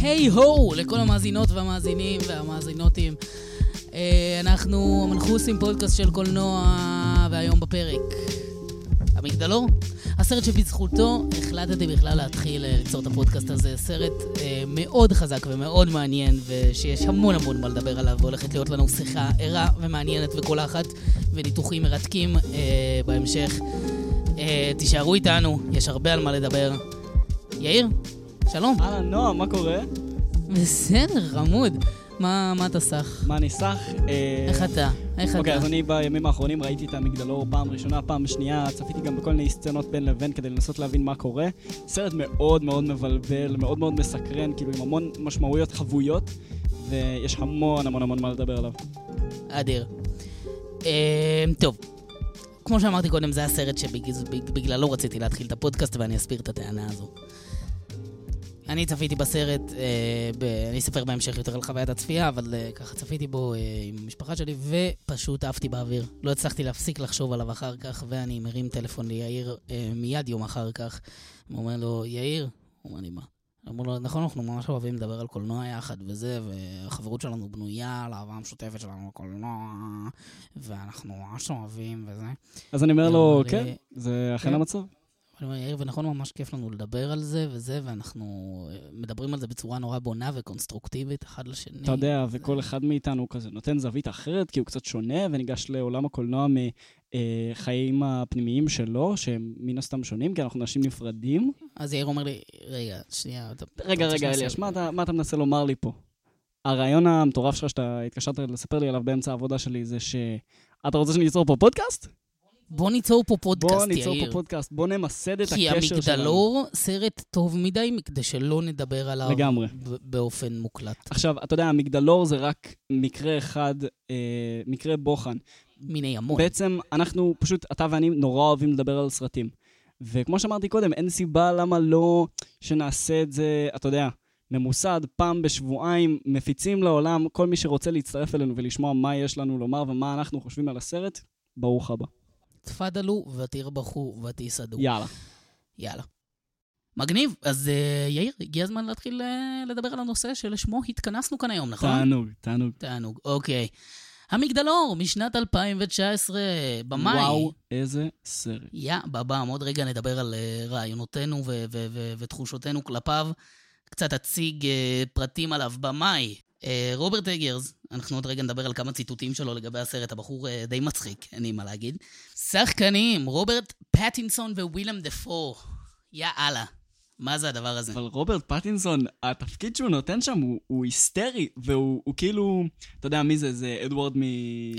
היי הו לכל המאזינות והמאזינים והמאזינותים. אה, אנחנו המנחוסים פודקאסט של קולנוע, והיום בפרק. המגדלור? הסרט שבזכותו החלטתי בכלל להתחיל אה, ליצור את הפודקאסט הזה. סרט אה, מאוד חזק ומאוד מעניין, ושיש המון המון מה לדבר עליו, והולכת להיות לנו שיחה ערה ומעניינת וקולחת, וניתוחים מרתקים אה, בהמשך. אה, תישארו איתנו, יש הרבה על מה לדבר. יאיר, שלום. אהלן, נועה, מה קורה? בסדר, חמוד. מה, מה אתה סח? מה אני סח? אה, איך אתה? איך אוקיי, אתה? אז אני בימים האחרונים ראיתי את המגדלור פעם ראשונה, פעם שנייה, צפיתי גם בכל מיני סצנות בין לבין כדי לנסות להבין מה קורה. סרט מאוד מאוד מבלבל, מאוד מאוד מסקרן, כאילו עם המון משמעויות חבויות, ויש המון המון המון מה לדבר עליו. אדיר. אה, טוב, כמו שאמרתי קודם, זה הסרט שבגללו רציתי להתחיל את הפודקאסט, ואני אסביר את הטענה הזו. אני צפיתי בסרט, אה, ב... אני אספר בהמשך יותר על חוויית הצפייה, אבל אה, ככה צפיתי בו אה, עם המשפחה שלי, ופשוט עפתי באוויר. לא הצלחתי להפסיק לחשוב עליו אחר כך, ואני מרים טלפון ליאיר אה, מיד יום אחר כך. הוא אומר לו, יאיר? הוא אומר לי, מה? אמרו לו, נכון, אנחנו ממש אוהבים לדבר על קולנוע יחד וזה, והחברות שלנו בנויה על האהבה המשותפת שלנו לקולנוע, ואנחנו ממש אוהבים וזה. אז אני אומר לו, כן, זה אכן כן. המצב. אני אומר, יאיר, ונכון, ממש כיף לנו לדבר על זה וזה, ואנחנו אה, מדברים על זה בצורה נורא בונה וקונסטרוקטיבית אחד לשני. אתה יודע, וכל אחד מאיתנו כזה נותן זווית אחרת, כי הוא קצת שונה, וניגש לעולם הקולנוע מחיים הפנימיים שלו, שהם מן הסתם שונים, כי אנחנו אנשים נפרדים. אז יאיר אומר לי, רגע, שנייה, אתה... רגע, רגע, אליאש, מה אתה, מה אתה מנסה לומר לי פה? הרעיון המטורף שלך שאתה התקשרת לספר לי עליו באמצע העבודה שלי זה ש... אתה רוצה שניצור פה פודקאסט? בוא ניצור פה בוא פודקאסט, ניצור פה יאיר. פודקאסט, בוא נמסד את כי הקשר שלנו. המגדלור סרט טוב מדי מכדי שלא נדבר עליו לגמרי. באופן מוקלט. עכשיו, אתה יודע, המגדלור זה רק מקרה אחד, אה, מקרה בוחן. מיני המון. בעצם אנחנו פשוט, אתה ואני נורא אוהבים לדבר על סרטים. וכמו שאמרתי קודם, אין סיבה למה לא שנעשה את זה, אתה יודע, ממוסד, פעם בשבועיים, מפיצים לעולם, כל מי שרוצה להצטרף אלינו ולשמוע מה יש לנו לומר ומה אנחנו חושבים על הסרט, ברוך הבא. תפאדלו ותרבחו ותיסעדו. יאללה. יאללה. מגניב. אז אה, יאיר, הגיע הזמן להתחיל אה, לדבר על הנושא שלשמו התכנסנו כאן היום, נכון? תענוג, תענוג. תענוג, אוקיי. המגדלור משנת 2019, במאי. וואו, איזה סרט. יא בבם, עוד רגע נדבר על אה, רעיונותינו ותחושותינו כלפיו. קצת אציג אה, פרטים עליו. במאי, רוברט אגרס, אנחנו עוד רגע נדבר על כמה ציטוטים שלו לגבי הסרט, הבחור אה, די מצחיק, אין לי מה להגיד. שחקנים, רוברט פטינסון ווילם דפו. יא אללה, מה זה הדבר הזה? אבל רוברט פטינסון, התפקיד שהוא נותן שם הוא, הוא היסטרי, והוא הוא כאילו, אתה יודע מי זה? זה אדוארד מ...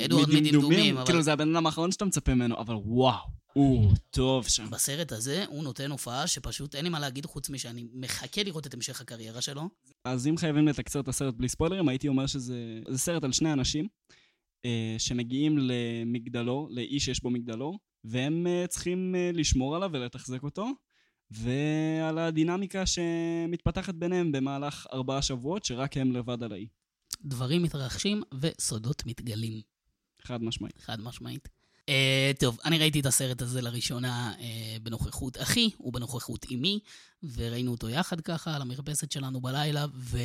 אדוארד מדמדומים, אבל- כאילו זה הבן אדם האחרון שאתה מצפה ממנו, אבל וואו, הוא טוב שם. בסרט הזה הוא נותן הופעה שפשוט אין לי מה להגיד חוץ משאני מחכה לראות את המשך הקריירה שלו. אז אם חייבים לתקצר את הסרט בלי ספוילרים, הייתי אומר שזה זה סרט על שני אנשים אה, שמגיעים למגדלור, לאיש שיש בו מגדלור, והם אה, צריכים אה, לשמור עליו ולתחזק אותו, ועל הדינמיקה שמתפתחת ביניהם במהלך ארבעה שבועות, שרק הם לבד על האי. דברים מתרחשים וסודות מתגלים. חד משמעית. חד משמעית. Uh, טוב, אני ראיתי את הסרט הזה לראשונה uh, בנוכחות אחי ובנוכחות אמי, וראינו אותו יחד ככה על המרפסת שלנו בלילה, ו...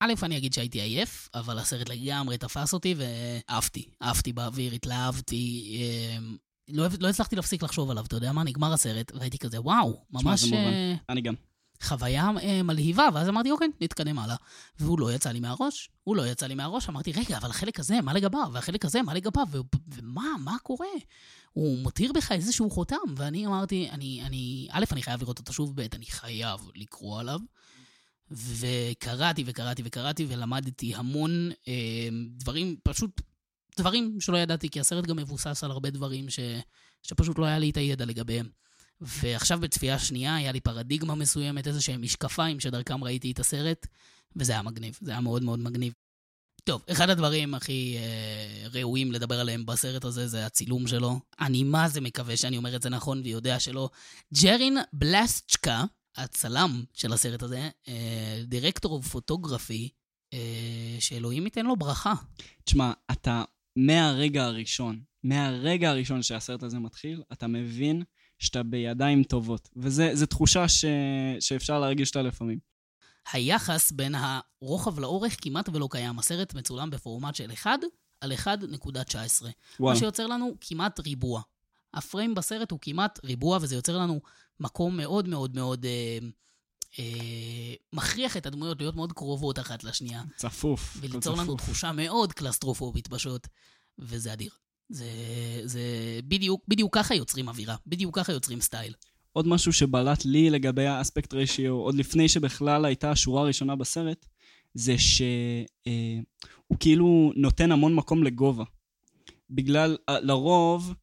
א', אני אגיד שהייתי עייף, אבל הסרט לגמרי תפס אותי ועפתי. עפתי באוויר, התלהבתי. אה, לא, לא הצלחתי להפסיק לחשוב עליו, אתה יודע מה? נגמר הסרט, והייתי כזה, וואו, ממש זה מובן. אני גם. חוויה אה, מלהיבה, ואז אמרתי, אוקיי, נתקדם הלאה. והוא לא יצא לי מהראש, הוא לא יצא לי מהראש, אמרתי, רגע, אבל החלק הזה, מה לגביו? והחלק הזה, מה לגביו? ומה, מה קורה? הוא מותיר בך איזשהו חותם, ואני אמרתי, אני, אני, א', אני חייב לראות אותו שוב, ב', אני חייב לקרוא עליו. וקראתי וקראתי וקראתי ולמדתי המון אה, דברים, פשוט דברים שלא ידעתי, כי הסרט גם מבוסס על הרבה דברים ש, שפשוט לא היה לי את הידע לגביהם. ועכשיו בצפייה שנייה היה לי פרדיגמה מסוימת, איזה שהם משקפיים שדרכם ראיתי את הסרט, וזה היה מגניב, זה היה מאוד מאוד מגניב. טוב, אחד הדברים הכי אה, ראויים לדבר עליהם בסרט הזה זה הצילום שלו. אני מה זה מקווה שאני אומר את זה נכון ויודע שלא. ג'רין בלסצ'קה, הצלם של הסרט הזה, אה, דירקטור אוף פוטוגרפי, אה, שאלוהים ייתן לו ברכה. תשמע, אתה מהרגע הראשון, מהרגע הראשון שהסרט הזה מתחיל, אתה מבין שאתה בידיים טובות. וזו תחושה ש... שאפשר להרגיש אותה לפעמים. היחס בין הרוחב לאורך כמעט ולא קיים. הסרט מצולם בפורמט של 1 על 1.19. מה. שיוצר לנו כמעט ריבוע. הפריים בסרט הוא כמעט ריבוע, וזה יוצר לנו מקום מאוד מאוד מאוד אה, אה, מכריח את הדמויות להיות מאוד קרובות אחת לשנייה, צפוף. וליצור לנו צפוף. תחושה מאוד קלסטרופובית פשוט, וזה אדיר. זה, זה בדיוק, בדיוק ככה יוצרים אווירה, בדיוק ככה יוצרים סטייל. עוד משהו שבלט לי לגבי האספקט רשיו, עוד לפני שבכלל הייתה השורה הראשונה בסרט, זה שהוא כאילו נותן המון מקום לגובה. בגלל, אה, לרוב,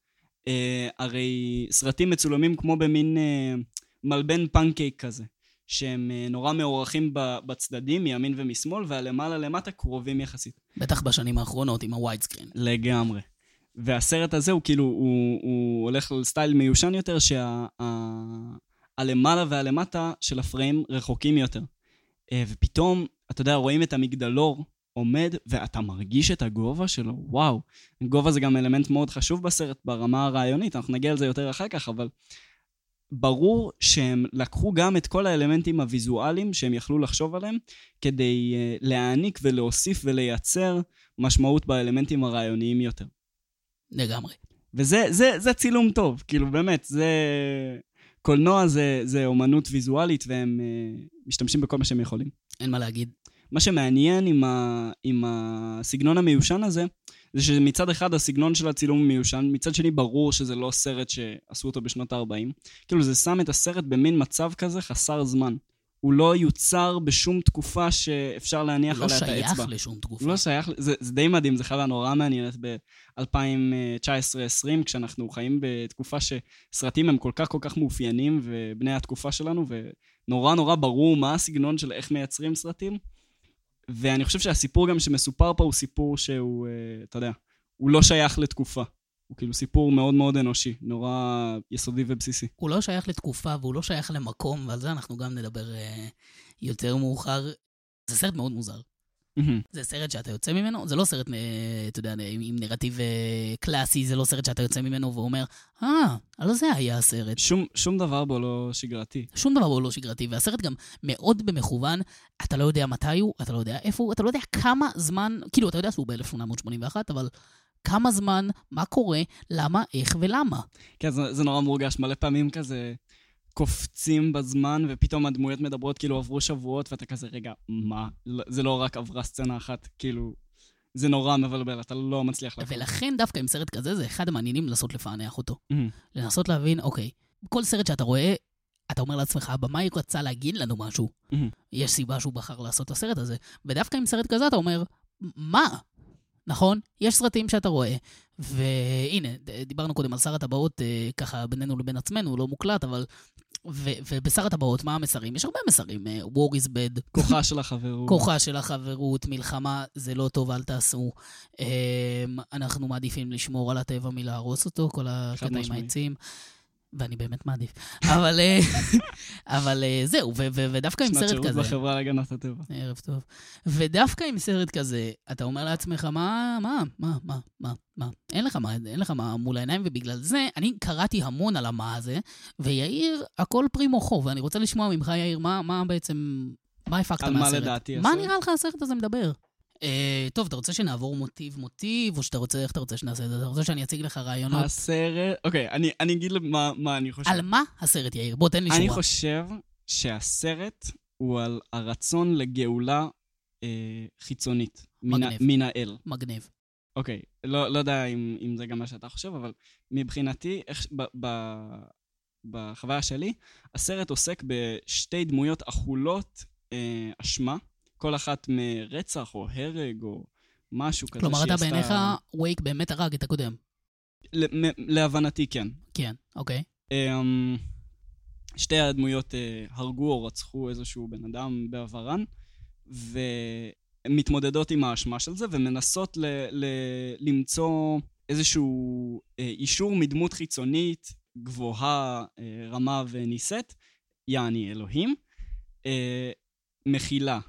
אה, הרי סרטים מצולמים כמו במין אה, מלבן פנקייק כזה, שהם אה, נורא מעורכים ב- בצדדים, מימין ומשמאל, והלמעלה למטה קרובים יחסית. בטח בשנים האחרונות עם הווייד סקרין. לגמרי. והסרט הזה הוא כאילו, הוא, הוא הולך על סטייל מיושן יותר, שהלמעלה והלמטה של הפריים רחוקים יותר. אה, ופתאום, אתה יודע, רואים את המגדלור עומד, ואתה מרגיש את הגובה שלו, וואו. גובה זה גם אלמנט מאוד חשוב בסרט ברמה הרעיונית, אנחנו נגיע לזה יותר אחר כך, אבל ברור שהם לקחו גם את כל האלמנטים הוויזואליים שהם יכלו לחשוב עליהם, כדי uh, להעניק ולהוסיף ולייצר משמעות באלמנטים הרעיוניים יותר. לגמרי. וזה זה, זה צילום טוב, כאילו באמת, זה... קולנוע זה, זה אומנות ויזואלית, והם uh, משתמשים בכל מה שהם יכולים. אין מה להגיד. מה שמעניין עם, ה, עם הסגנון המיושן הזה, זה שמצד אחד הסגנון של הצילום הוא מיושן, מצד שני ברור שזה לא סרט שעשו אותו בשנות ה-40. כאילו זה שם את הסרט במין מצב כזה חסר זמן. הוא לא יוצר בשום תקופה שאפשר להניח לא עליה את האצבע. שייך לשום תקופה. הוא לא שייך, זה, זה די מדהים, זו חוויה נורא מעניינת ב-2019-2020, כשאנחנו חיים בתקופה שסרטים הם כל כך כל כך מאופיינים, ובני התקופה שלנו, ונורא נורא ברור מה הסגנון של איך מייצרים סרטים. ואני חושב שהסיפור גם שמסופר פה הוא סיפור שהוא, אה, אתה יודע, הוא לא שייך לתקופה. הוא כאילו סיפור מאוד מאוד אנושי, נורא יסודי ובסיסי. הוא לא שייך לתקופה והוא לא שייך למקום, ועל זה אנחנו גם נדבר אה, יותר מאוחר. זה סרט מאוד מוזר. מהמם. זה סרט שאתה יוצא ממנו, זה לא סרט, אה, אתה יודע, עם, עם נרטיב אה, קלאסי, זה לא סרט שאתה יוצא ממנו ואומר, אה, על זה היה הסרט. שום, שום דבר בו לא שגרתי. שום דבר הוא לא שגרתי, והסרט גם מאוד במכוון, אתה לא יודע מתי הוא, אתה לא יודע איפה הוא, אתה לא יודע כמה זמן, כאילו, אתה יודע שהוא ב-1881, אבל כמה זמן, מה קורה, למה, איך ולמה. כן, זה, זה נורא מורגש, מלא פעמים כזה קופצים בזמן, ופתאום הדמויות מדברות כאילו עברו שבועות, ואתה כזה, רגע, מה? לא- זה לא רק עברה סצנה אחת, כאילו, זה נורא מבלבל, אתה לא מצליח לעקוב. ולכן דווקא עם סרט כזה, זה אחד המעניינים לנסות לפענח אותו. מהמם. לנסות להבין, אוקיי, כל סרט שאתה רואה, אתה אומר לעצמך, הבמאי רצה להגיד לנו משהו. מהמם. יש סיבה שהוא בחר לעשות את הסרט הזה. ודווקא עם סרט כזה אתה אומר, מה? נכון? יש סרטים שאתה רואה, והנה, דיברנו קודם על שר הטבעות, אה, ככה בינינו לבין עצמנו, לא מוקלט, אבל... ו- ובשר הטבעות, מה המסרים? יש הרבה מסרים. אה, War is bad, כוחה של החברות. כוחה של החברות, מלחמה, זה לא טוב, אל תעשו. אמ, אנחנו מעדיפים לשמור על הטבע מלהרוס אותו, כל הקטע עם משמעית. העצים. ואני באמת מעדיף. אבל, אה, אבל אה, זהו, ו- ו- ודווקא עם שנת סרט שירות כזה... בחברה להגנת הטבע. ערב טוב. ודווקא עם סרט כזה, אתה אומר לעצמך, מה, מה, מה, מה, מה, מה, אין לך מה, אין לך מה מול העיניים, ובגלל זה אני קראתי המון על המה הזה, ויאיר, הכל פרי מוחו, ואני רוצה לשמוע ממך, יאיר, מה, מה בעצם, מה הפקת על מה מהסרט? לדעתי מה הסרט? נראה לך הסרט הזה מדבר? אה, טוב, אתה רוצה שנעבור מוטיב-מוטיב, או שאתה רוצה, איך אתה רוצה שנעשה את זה? אתה רוצה שאני אציג לך רעיונות? הסרט, אוקיי, אני, אני אגיד מה, מה אני חושב. על מה הסרט, יאיר? בוא, תן לי אני שורה. חושב שהסרט הוא על הרצון לגאולה אה, חיצונית. מגניב. מן האל. מגניב. אוקיי, לא, לא יודע אם, אם זה גם מה שאתה חושב, אבל מבחינתי, איך, ב, ב, בחוויה שלי, הסרט עוסק בשתי דמויות אכולות אה, אשמה, כל אחת מרצח או הרג או משהו כזה כלומר, שהיא אתה עשתה- בעיניך, וייק באמת הרג את הקודם. ל- מ- להבנתי, כן. כן, אוקיי. אמ, שתי הדמויות אה, הרגו או רצחו איזשהו בן אדם בעברן, ומתמודדות עם האשמה של זה, ומנסות ל- ל- למצוא איזשהו אה, אישור מדמות חיצונית גבוהה, אה, רמה ונישאת, יעני אלוהים, אה, מחילה, אה,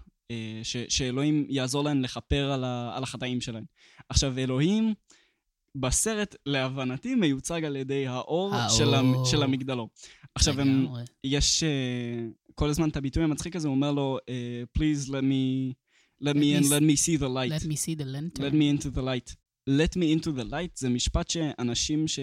ש- שאלוהים יעזור להן לכפר על, ה- על החטאים שלהן. עכשיו, אלוהים... בסרט, להבנתי, מיוצג על ידי האור, האור. של, המ, של המגדלור. עכשיו, הם. יש uh, כל הזמן את הביטוי המצחיק הזה, הוא אומר לו, אה, please let me, let me me in, s- let me see the light. Let me see the lantern. let me into the light. Let me into the light זה משפט שאנשים ש...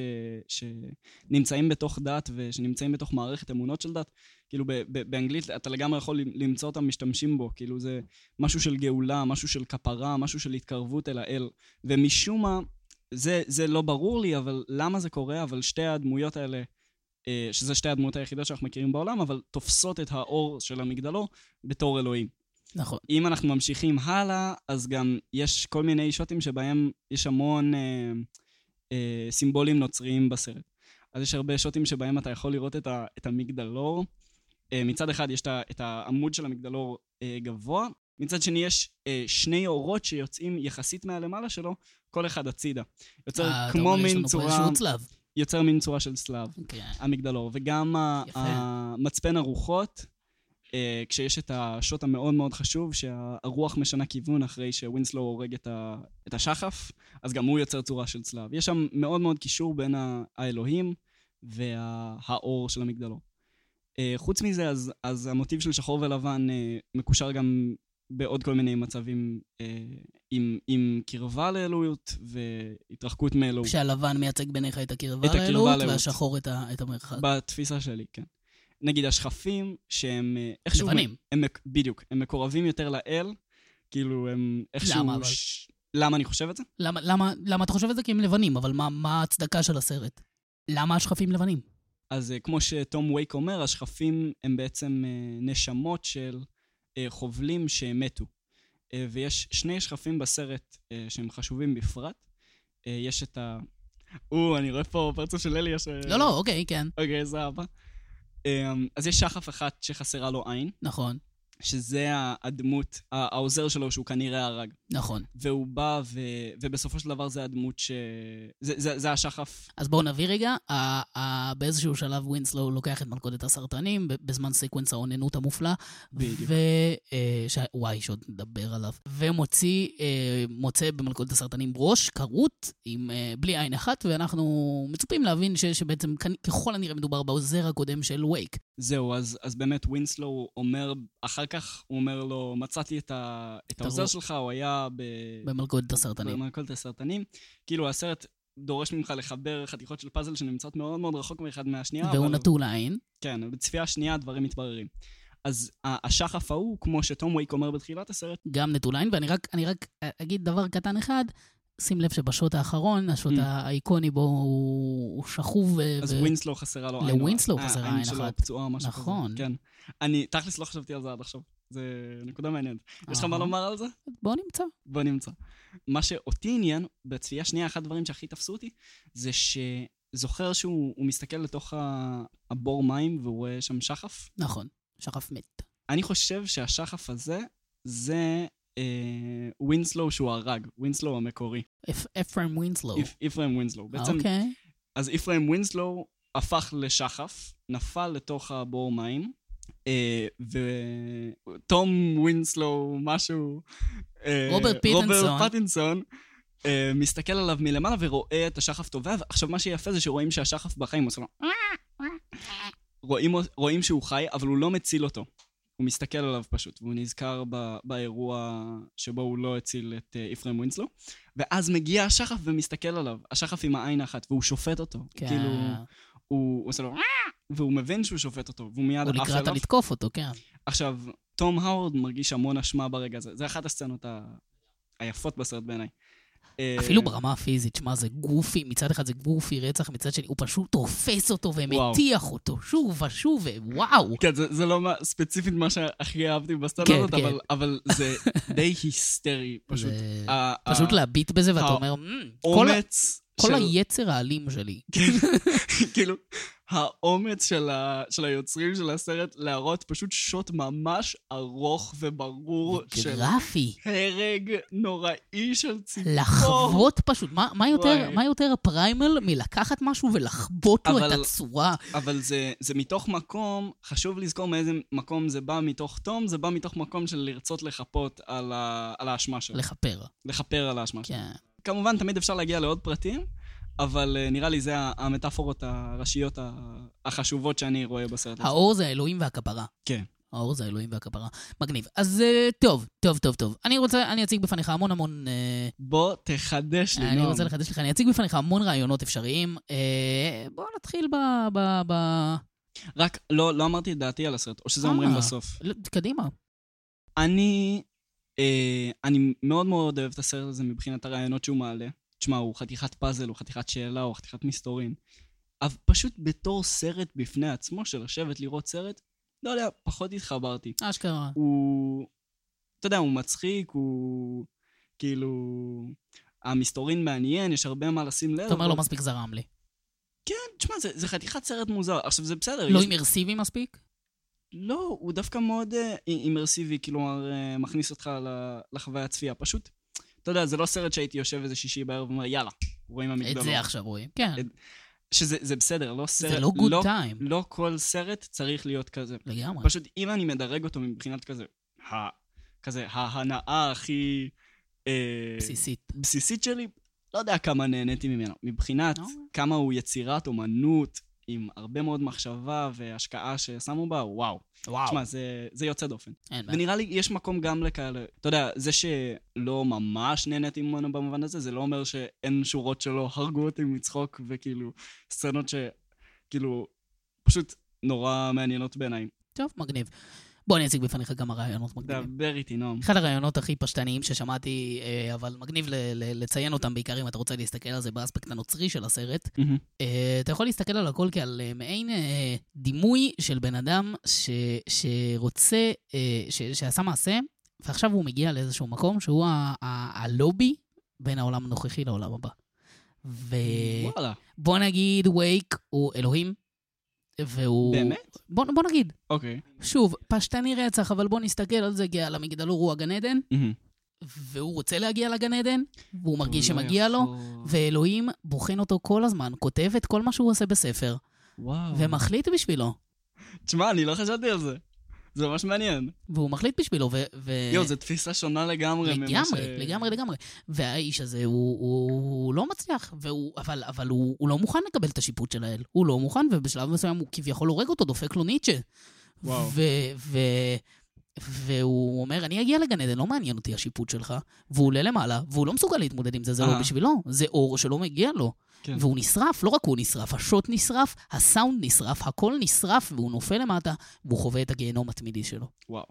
שנמצאים בתוך דת ושנמצאים בתוך מערכת אמונות של דת, כאילו ב... ב... באנגלית אתה לגמרי יכול למצוא אותם משתמשים בו, כאילו זה משהו של גאולה, משהו של כפרה, משהו של התקרבות אל האל. ומשום מה, זה, זה לא ברור לי, אבל למה זה קורה, אבל שתי הדמויות האלה, אה, שזה שתי הדמויות היחידות שאנחנו מכירים בעולם, אבל תופסות את האור של המגדלור בתור אלוהים. נכון. אם אנחנו ממשיכים הלאה, אז גם יש כל מיני שוטים שבהם יש המון אה, אה, סימבולים נוצריים בסרט. אז יש הרבה שוטים שבהם אתה יכול לראות את, ה, את המגדלור. אה, מצד אחד יש את, ה, את העמוד של המגדלור אה, גבוה, מצד שני יש אה, שני אורות שיוצאים יחסית מהלמעלה שלו, כל אחד הצידה. יוצר אה, כמו מין צורה, צלב. יוצר מין צורה של צלב. כן. המגדלור, וגם יפה. המצפן הרוחות, כשיש את השוט המאוד מאוד חשוב, שהרוח משנה כיוון אחרי שווינסלו הורג את, ה, את השחף, אז גם הוא יוצר צורה של צלב. יש שם מאוד מאוד קישור בין האלוהים והאור של המגדלור. אה, חוץ מזה, אז, אז המוטיב של שחור ולבן אה, מקושר גם בעוד כל מיני מצבים אה, עם, עם קרבה לאלוהיות והתרחקות מאלוהות. כשהלבן מייצג בעיניך את הקרבה לאלוהות, לאלוהות. והשחור את ה- את המרחק. בתפיסה שלי, כן. נגיד השכפים, שהם אה, איכשהו... לבנים. הם, מק- בדיוק, הם מקורבים יותר לאל, כאילו הם איכשהו... למה, אבל? ש... למה אני חושב את זה? למה- למה למה אתה חושב את זה? כי הם לבנים, אבל מה- מה ההצדקה של הסרט? למה השכפים לבנים? אז אה, כמו שתום וייק אומר, השכפים הם בעצם אה, נשמות של חובלים שמתו. ויש שני שכפים בסרט שהם חשובים בפרט. יש את ה... או, אני רואה פה פרצוף של אליה ש... לא, לא, אוקיי, כן, אוקיי, סבבה. אה, אז יש שחף אחת שחסרה לו עין. נכון, שזה הדמות, העוזר שלו שהוא כנראה הרג. נכון. והוא בא, ו... ובסופו של דבר זה הדמות ש... זה, זה, זה השחף. אז בואו נביא רגע, ה- ה- באיזשהו שלב ווינסלו לוקח את מלכודת הסרטנים, בזמן סקוונס האוננות המופלא, בדיוק. ו... אה, ש... וואי, שעוד נדבר עליו. ומוציא, אה, מוצא במלכודת הסרטנים ראש כרות, עם, אה, בלי עין אחת, ואנחנו מצופים להבין ש... שבעצם ככל הנראה מדובר בעוזר הקודם של וייק. זהו, אז, אז באמת ווינסלו אומר, אחר כך הוא אומר לו, מצאתי את, ה... את העוזר. שלך, הוא היה ב... במלכודת הסרטנים. במלכודת הסרטנים. כאילו, הסרט דורש ממך לחבר חתיכות של פאזל שנמצאות מאוד מאוד רחוק מאחד מהשנייה. והוא אבל- נטול עין. כן, בצפייה השנייה הדברים מתבררים. אז השחף ההוא, כמו שתום וייק אומר בתחילת הסרט, גם נטול עין, ואני רק, רק אגיד דבר קטן אחד, שים לב שבשוט האחרון, השוט Mm. האיקוני בו הוא, הוא שכוב. אז ו- ווינסלו חסרה לו עין. לווינסלו אה, חסרה העין עין שלו אחת. פצועה או משהו כזה. נכון. כן. אני, תכלס לא חשבתי על זה עד עכשיו. זה נקודה מעניינת. יש לך מה. לומר על זה? בוא נמצא. בוא נמצא. מה שאותי עניין, בצפייה שנייה, אחד הדברים שהכי תפסו אותי, זה שזוכר שהוא הוא מסתכל לתוך הבור מים והוא רואה שם שחף. נכון, שחף מת. אני חושב שהשחף הזה, זה ווינסלו שהוא הרג, ווינסלו המקורי. אפ- אפרים ווינסלו. אפרים ווינסלו. בעצם אוקיי. אז אפרים ווינסלו הפך לשחף, נפל לתוך הבור מים, אה, ותום ווינסלו, משהו... אה, רוברט פטינסון. רוברט פטינסון. אה, מסתכל עליו מלמעלה ורואה את השחף טובע, עכשיו מה שיפה זה שרואים שהשחף בחיים, עושה לו... רואים, רואים שהוא חי, אבל הוא לא מציל אותו. הוא מסתכל עליו פשוט, והוא נזכר ב, באירוע שבו הוא לא הציל את אה, איפרם ווינסלו. ואז מגיע השחף ומסתכל עליו, השחף עם העין האחת, והוא שופט אותו. כן. כאילו, הוא הוא עושה לו... והוא מבין שהוא שופט אותו, והוא מיד הוא עף לקראת אליו. לתקוף אותו, כן. עכשיו, תום האוורד מרגיש המון אשמה ברגע הזה. זה אחת הסצנות ה... היפות בסרט בעיניי. אה, אפילו ברמה הפיזית, שמע, זה גופי, מצד אחד זה גופי רצח, מצד שני הוא פשוט תופס אותו ומטיח אותו שוב ושוב, ווואו. כן, זה, זה לא מה, ספציפית מה שהכי אהבתי בסצנה כן, כן. אבל, אבל זה די היסטרי פשוט. זה ה- פשוט ה- להביט בזה ואתה אומר, "מ, כל אומץ כל של... היצר האלים שלי. כאילו, האומץ של, ה, של היוצרים של הסרט להראות פשוט שוט ממש ארוך וברור של גרפי. הרג נוראי של ציפור. לחבוט פשוט, מה, מה, יותר. מה יותר הפריימל מלקחת משהו ולחבוט לו את הצורה? אבל זה, זה מתוך מקום, חשוב לזכור מאיזה מקום זה בא מתוך תום, זה בא מתוך מקום של לרצות לחפות על, ה, על האשמה שלו. לכפר. לכפר על האשמה שלו. כן. כמובן, תמיד אפשר להגיע לעוד פרטים, אבל uh, נראה לי זה המטאפורות הראשיות החשובות שאני רואה בסרט הזה. האור זה האלוהים והכפרה. כן. האור זה האלוהים והכפרה. מגניב. אז אה, טוב, טוב, טוב, טוב. אני רוצה, אני אציג בפניך המון המון... אה, בוא תחדש לי, אני נועם. רוצה לחדש לך, אני אציג בפניך המון רעיונות אפשריים. אה, בוא נתחיל ב... ב... ב... רק, לא, לא אמרתי את דעתי על הסרט, או שזה אה. אומרים בסוף. לא, קדימה. אני, אה, אני מאוד מאוד אוהב את הסרט הזה מבחינת הרעיונות שהוא מעלה. תשמע, הוא חתיכת פאזל, הוא חתיכת שאלה, הוא חתיכת מסתורין. אבל פשוט בתור סרט בפני עצמו, של לשבת לראות סרט, לא יודע, פחות התחברתי. אשכרה. הוא, אתה יודע, הוא מצחיק, הוא כאילו... המסתורין מעניין, יש הרבה מה לשים לב. אתה אומר אבל- לא מספיק זרם לי. כן, תשמע, זה, זה חתיכת סרט מוזר. עכשיו, זה בסדר. לא יש- אימרסיבי מספיק? לא, הוא דווקא מאוד אה, אימרסיבי, כלומר, אה, מכניס אותך לחוויה הצפייה. פשוט, אתה יודע, זה לא סרט שהייתי יושב איזה שישי בערב ואומר, יאללה, רואים את המגדלור. זה עכשיו רואים. כן, את- שזה זה בסדר, לא סרט... זה לא גוד טיים. לא כל סרט צריך להיות כזה. לגמרי. פשוט, אם אני מדרג אותו מבחינת כזה, ה, כזה, ההנאה הכי... אה, בסיסית. בסיסית שלי, לא יודע כמה נהניתי ממנו. מבחינת אוקיי. כמה הוא יצירת אומנות, עם הרבה מאוד מחשבה והשקעה ששמו בה, וואו. וואו. תשמע, זה, זה יוצא דופן. אין בעיה. ונראה לי יש מקום גם לכאלה, אתה יודע, זה שלא ממש נהניתי ממנו במובן הזה, זה לא אומר שאין שורות שלא הרגו אותי מצחוק, וכאילו, סצנות שכאילו, פשוט נורא מעניינות בעיניי. טוב, מגניב. בוא אני אציג בפניך כמה רעיונות מגניבים. דבר איתי, נועם. אחד הרעיונות הכי פשטניים ששמעתי, אה, אבל מגניב ל- ל- לציין אותם, בעיקר אם אתה רוצה להסתכל על זה באספקט הנוצרי של הסרט. אה, אתה יכול להסתכל על הכל כעל אה, מעין דימוי של בן אדם ש, שרוצה, ש, שעשה מעשה, ועכשיו הוא מגיע לאיזשהו מקום שהוא ה- ה- הלובי בין העולם הנוכחי לעולם הבא. ובוא וואלה, נגיד וייק הוא אלוהים, והוא... באמת? בוא, בוא נגיד, אוקיי. שוב, פשטני רצח, אבל בוא נסתכל על זה כעל המגדלור הוא הגן עדן, מהמם. והוא רוצה להגיע לגן עדן, והוא מרגיש לא שמגיע לו, יכול. ואלוהים בוחן אותו כל הזמן, כותב את כל מה שהוא עושה בספר, וואו. ומחליט בשבילו. תשמע, אני לא חשבתי על זה. זה ממש מעניין. והוא מחליט בשבילו, ו... ו... יואו, זו תפיסה שונה לגמרי ממה ש... לגמרי, לגמרי, לגמרי. והאיש הזה, הוא, הוא, הוא לא מצליח, והוא, אבל, אבל הוא, הוא לא מוכן לקבל את השיפוט של האל. הוא לא מוכן, ובשלב מסוים הוא כביכול הורג אותו, דופק לו ניטשה. וואו. ו, ו, והוא אומר, אני אגיע לגן עדן, לא מעניין אותי השיפוט שלך. והוא עולה למעלה, והוא לא מסוגל להתמודד עם זה, זה לא אה. בשבילו. זה אור שלא מגיע לו. כן. והוא נשרף, לא רק הוא נשרף, השוט נשרף, הסאונד נשרף, הכל נשרף, והוא נופל למטה, והוא חווה את הגיהנום התמידי שלו. וואו.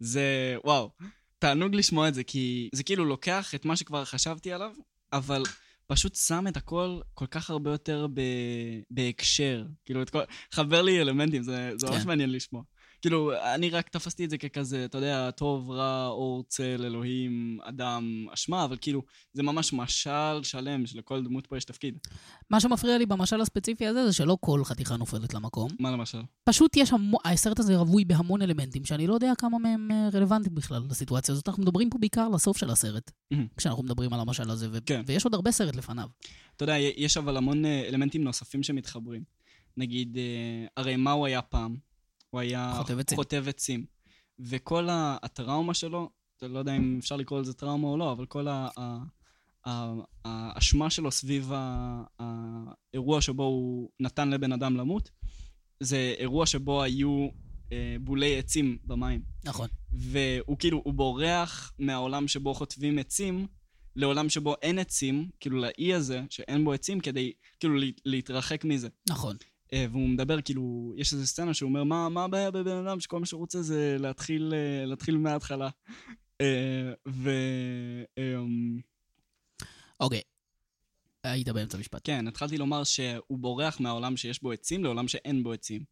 זה, וואו. תענוג לשמוע את זה, כי זה כאילו לוקח את מה שכבר חשבתי עליו, אבל פשוט שם את הכל כל כך הרבה יותר ב... בהקשר. כאילו, את כל... חבר לי אלמנטים, זה, זה ממש כן. מעניין לשמוע. כאילו, אני רק תפסתי את זה ככזה, אתה יודע, טוב, רע, אור, צל, אלוהים, אדם, אשמה, אבל כאילו, זה ממש משל שלם שלכל דמות פה יש תפקיד. מה שמפריע לי במשל הספציפי הזה, זה שלא כל חתיכה נופלת למקום. מה למשל? פשוט יש המון, הסרט הזה רווי בהמון אלמנטים, שאני לא יודע כמה מהם אה, רלוונטיים בכלל לסיטואציה הזאת. אנחנו מדברים פה בעיקר לסוף של הסרט. כשאנחנו מדברים על המשל הזה, ו- כן. ויש עוד הרבה סרט לפניו. אתה יודע, יש אבל המון אה, אלמנטים נוספים שמתחברים. נגיד, אה, הרי מה הוא היה פעם? הוא היה חוטב עצים. חוטב עצים. וכל הטראומה שלו, אתה לא יודע אם אפשר לקרוא לזה טראומה או לא, אבל כל האשמה שלו סביב האירוע שבו הוא נתן לבן אדם למות, זה אירוע שבו היו אה, בולי עצים במים. נכון. והוא כאילו, הוא בורח מהעולם שבו חוטבים עצים לעולם שבו אין עצים, כאילו לאי הזה, שאין בו עצים, כדי כאילו לה- להתרחק מזה. נכון. אה, והוא מדבר, כאילו, יש איזו סצנה שהוא אומר, מה, מה הבעיה בבן אדם שכל מה שהוא רוצה זה להתחיל, אה, להתחיל מההתחלה. אה, ו... אמ, אוקיי. היית באמצע משפט. כן, התחלתי לומר שהוא בורח מהעולם שיש בו עצים לעולם שאין בו עצים.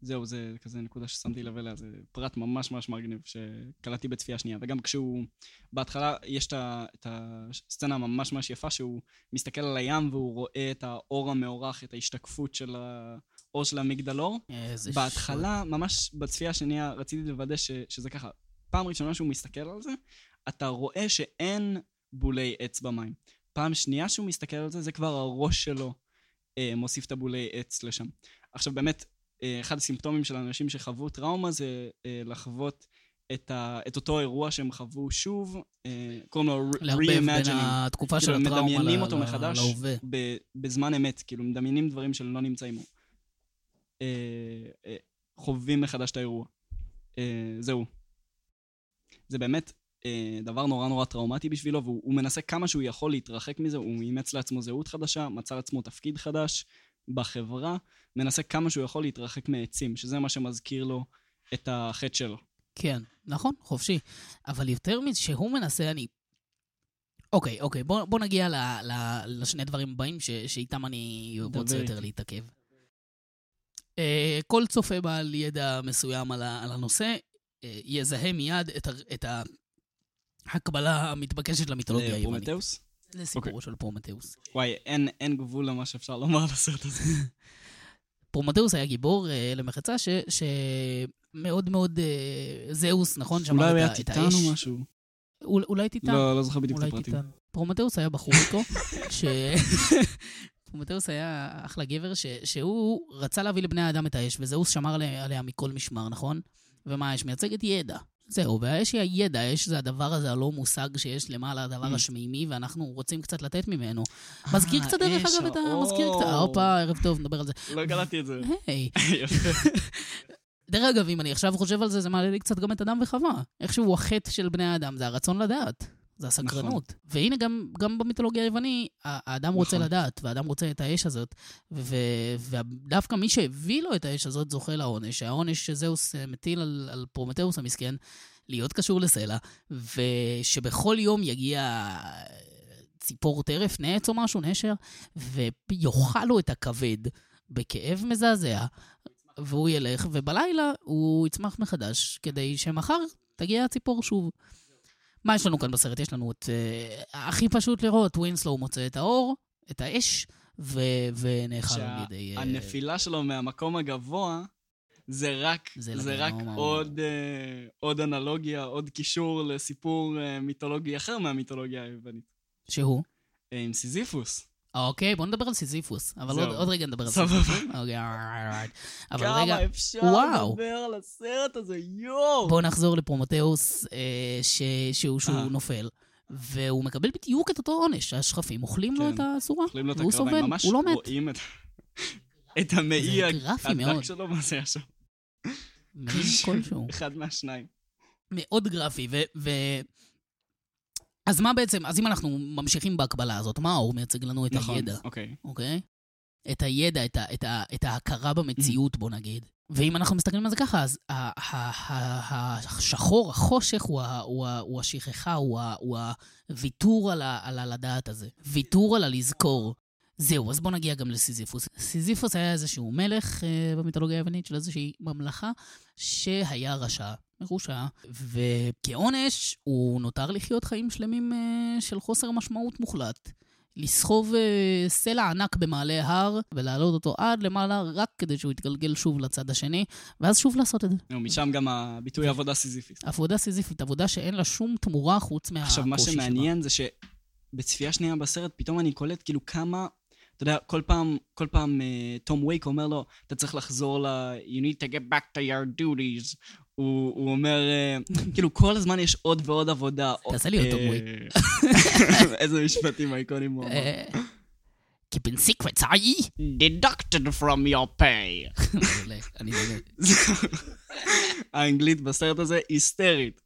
זהו, זה כזה נקודה ששמתי לב אליה, זה פרט ממש ממש מגניב שקלטתי בצפייה שנייה. וגם כשהוא, בהתחלה יש את הסצנה הממש ממש יפה שהוא מסתכל על הים והוא רואה את האור המאורך, את ההשתקפות של האור של המגדלור. איזה בהתחלה, ממש בצפייה השנייה, רציתי לוודא ש, שזה ככה. פעם ראשונה שהוא מסתכל על זה, אתה רואה שאין בולי עץ במים. פעם שנייה שהוא מסתכל על זה, זה כבר הראש שלו אה, מוסיף את הבולי עץ לשם. עכשיו באמת, אחד הסימפטומים של אנשים שחוו טראומה זה אה, לחוות את, ה, את אותו אירוע שהם חוו שוב, אה, קוראים לו לערבב בין re-imagining. התקופה של כאילו, הטראומה מדמיינים ל- אותו מחדש להווה. ב- בזמן אמת, כאילו מדמיינים דברים שלא נמצאים. אה, אה, חווים מחדש את האירוע. אה, זהו. זה באמת אה, דבר נורא נורא טראומטי בשבילו, והוא הוא מנסה כמה שהוא יכול להתרחק מזה, הוא אימץ לעצמו זהות חדשה, מצא לעצמו תפקיד חדש בחברה, מנסה כמה שהוא יכול להתרחק מעצים, שזה מה שמזכיר לו את החטא שלו. כן, נכון, חופשי. אבל יותר מזה שהוא מנסה, אני... אוקיי, אוקיי, בוא, בוא נגיע ל, ל, לשני דברים הבאים ש, שאיתם אני דבר רוצה יותר. להתעכב. אה, כל צופה בעל ידע מסוים על, ה, על הנושא אה, יזהה מיד את, ה, את ההקבלה המתבקשת למיתולוגיה היוונית. פרומטאוס? לסיפורו אוקיי. של פרומטאוס. וואי, אין, אין גבול למה שאפשר לומר על הסרט הזה. פרומטאוס היה גיבור אה, למחצה ש, שמאוד מאוד אה, זאוס, נכון? שמר אולי הוא את היה ה- את טיטן האש. או משהו? אול- אולי טיטן. לא, לא זוכר בדיוק את אולי הפרטים. טיטן. פרומטאוס היה בחור איתו, ש... פרומטאוס היה אחלה גבר, ש... שהוא רצה להביא לבני האדם את האש, וזאוס שמר עליה, עליה מכל משמר, נכון? ומה האש מייצגת? ידע. זהו, והאש היא הידע, האש זה הדבר הזה הלא מושג שיש למעלה, הדבר Mm. השמימי, ואנחנו רוצים קצת לתת ממנו. מזכיר קצת, דרך אגב, את ה... מזכיר קצת... הופה, ערב טוב, נדבר על זה. לא קלטתי את זה. היי. דרך אגב, אם אני עכשיו חושב על זה, זה מעלה לי קצת גם את אדם וחווה. איכשהו החטא של בני האדם זה הרצון לדעת. זה הסקרנות. נכון. והנה, גם, גם במיתולוגיה היווני, האדם רוצה נכון. לדעת, והאדם רוצה את האש הזאת, ו- ודווקא מי שהביא לו את האש הזאת זוכה לעונש. העונש שזאוס מטיל על, על פרומטאוס המסכן, להיות קשור לסלע, ושבכל יום יגיע ציפור טרף, נץ או משהו, נשר, ויאכל לו את הכבד בכאב מזעזע, והוא ילך, ובלילה הוא יצמח מחדש, כדי שמחר תגיע הציפור שוב. מה יש לנו כאן בסרט? יש לנו את... Uh, הכי פשוט לראות, ווינסלו מוצא את האור, את האש, ו- ונאכל על ידי... אה, שהנפילה שלו מהמקום הגבוה, זה רק, זה זה, רק מה- עוד, אה, עוד אנלוגיה, עוד קישור לסיפור אה, מיתולוגי אחר מהמיתולוגיה היוונית. שהוא? אה, עם סיזיפוס. אוקיי, בוא נדבר על סיזיפוס. אבל. עוד, עוד רגע נדבר על. סיזיפוס. אוקיי. אבל רגע, כמה אפשר וואו. לדבר על הסרט הזה, יואו! בואו נחזור לפרומטאוס, אה, ש... שהוא, שהוא אה. נופל. והוא מקבל בדיוק את אותו עונש, השחפים אוכלים לו כן. את הצורה, אוכלים לו את הקרביים, ממש הוא לא מת. רואים את, את המעי. הדק שלו, מה זה היה שם? מבין כלשהו. אחד מהשניים. מאוד גרפי, ו... ו... אז מה בעצם, אז אם אנחנו ממשיכים בהקבלה הזאת, מה האור מייצג לנו את נכון, הידע, אוקיי. אוקיי? את הידע, את, ה, את, ה, את ההכרה במציאות, בוא נגיד. ואם אנחנו מסתכלים על זה ככה, אז השחור, החושך, הוא, ה, הוא, ה, הוא השכחה, הוא, ה, הוא הוויתור על, ה, על הלדעת הזה. ויתור על הלזכור. זהו, אז בואו נגיע גם לסיזיפוס. סיזיפוס היה איזשהו מלך אה, במיתולוגיה היוונית של איזושהי ממלכה שהיה רשע, מרושע, וכעונש הוא נותר לחיות חיים שלמים אה, של חוסר משמעות מוחלט. לסחוב אה, סלע ענק במעלה הר ולהעלות אותו עד למעלה רק כדי שהוא יתגלגל שוב לצד השני, ואז שוב לעשות את זה. נו, משם גם הביטוי עבודה סיזיפית. עבודה סיזיפית, עבודה שאין לה שום תמורה חוץ מהקושי עכשיו, מה שבה. שמעניין זה שבצפייה שנייה בסרט, פתאום אני קולט כאילו כמה, אתה יודע, כל פעם, כל פעם תום וייק אומר לו, אתה צריך לחזור ל... You need to get back to your duties. הוא, הוא אומר, אה, כאילו, כל הזמן יש עוד ועוד עבודה. תעשה לי עוד תום אה, וייק. איזה משפטים אייקונים הוא אמר. אה, Keeping secrets, אי? Deducted from your pay. האנגלית בסרט הזה היסטרית.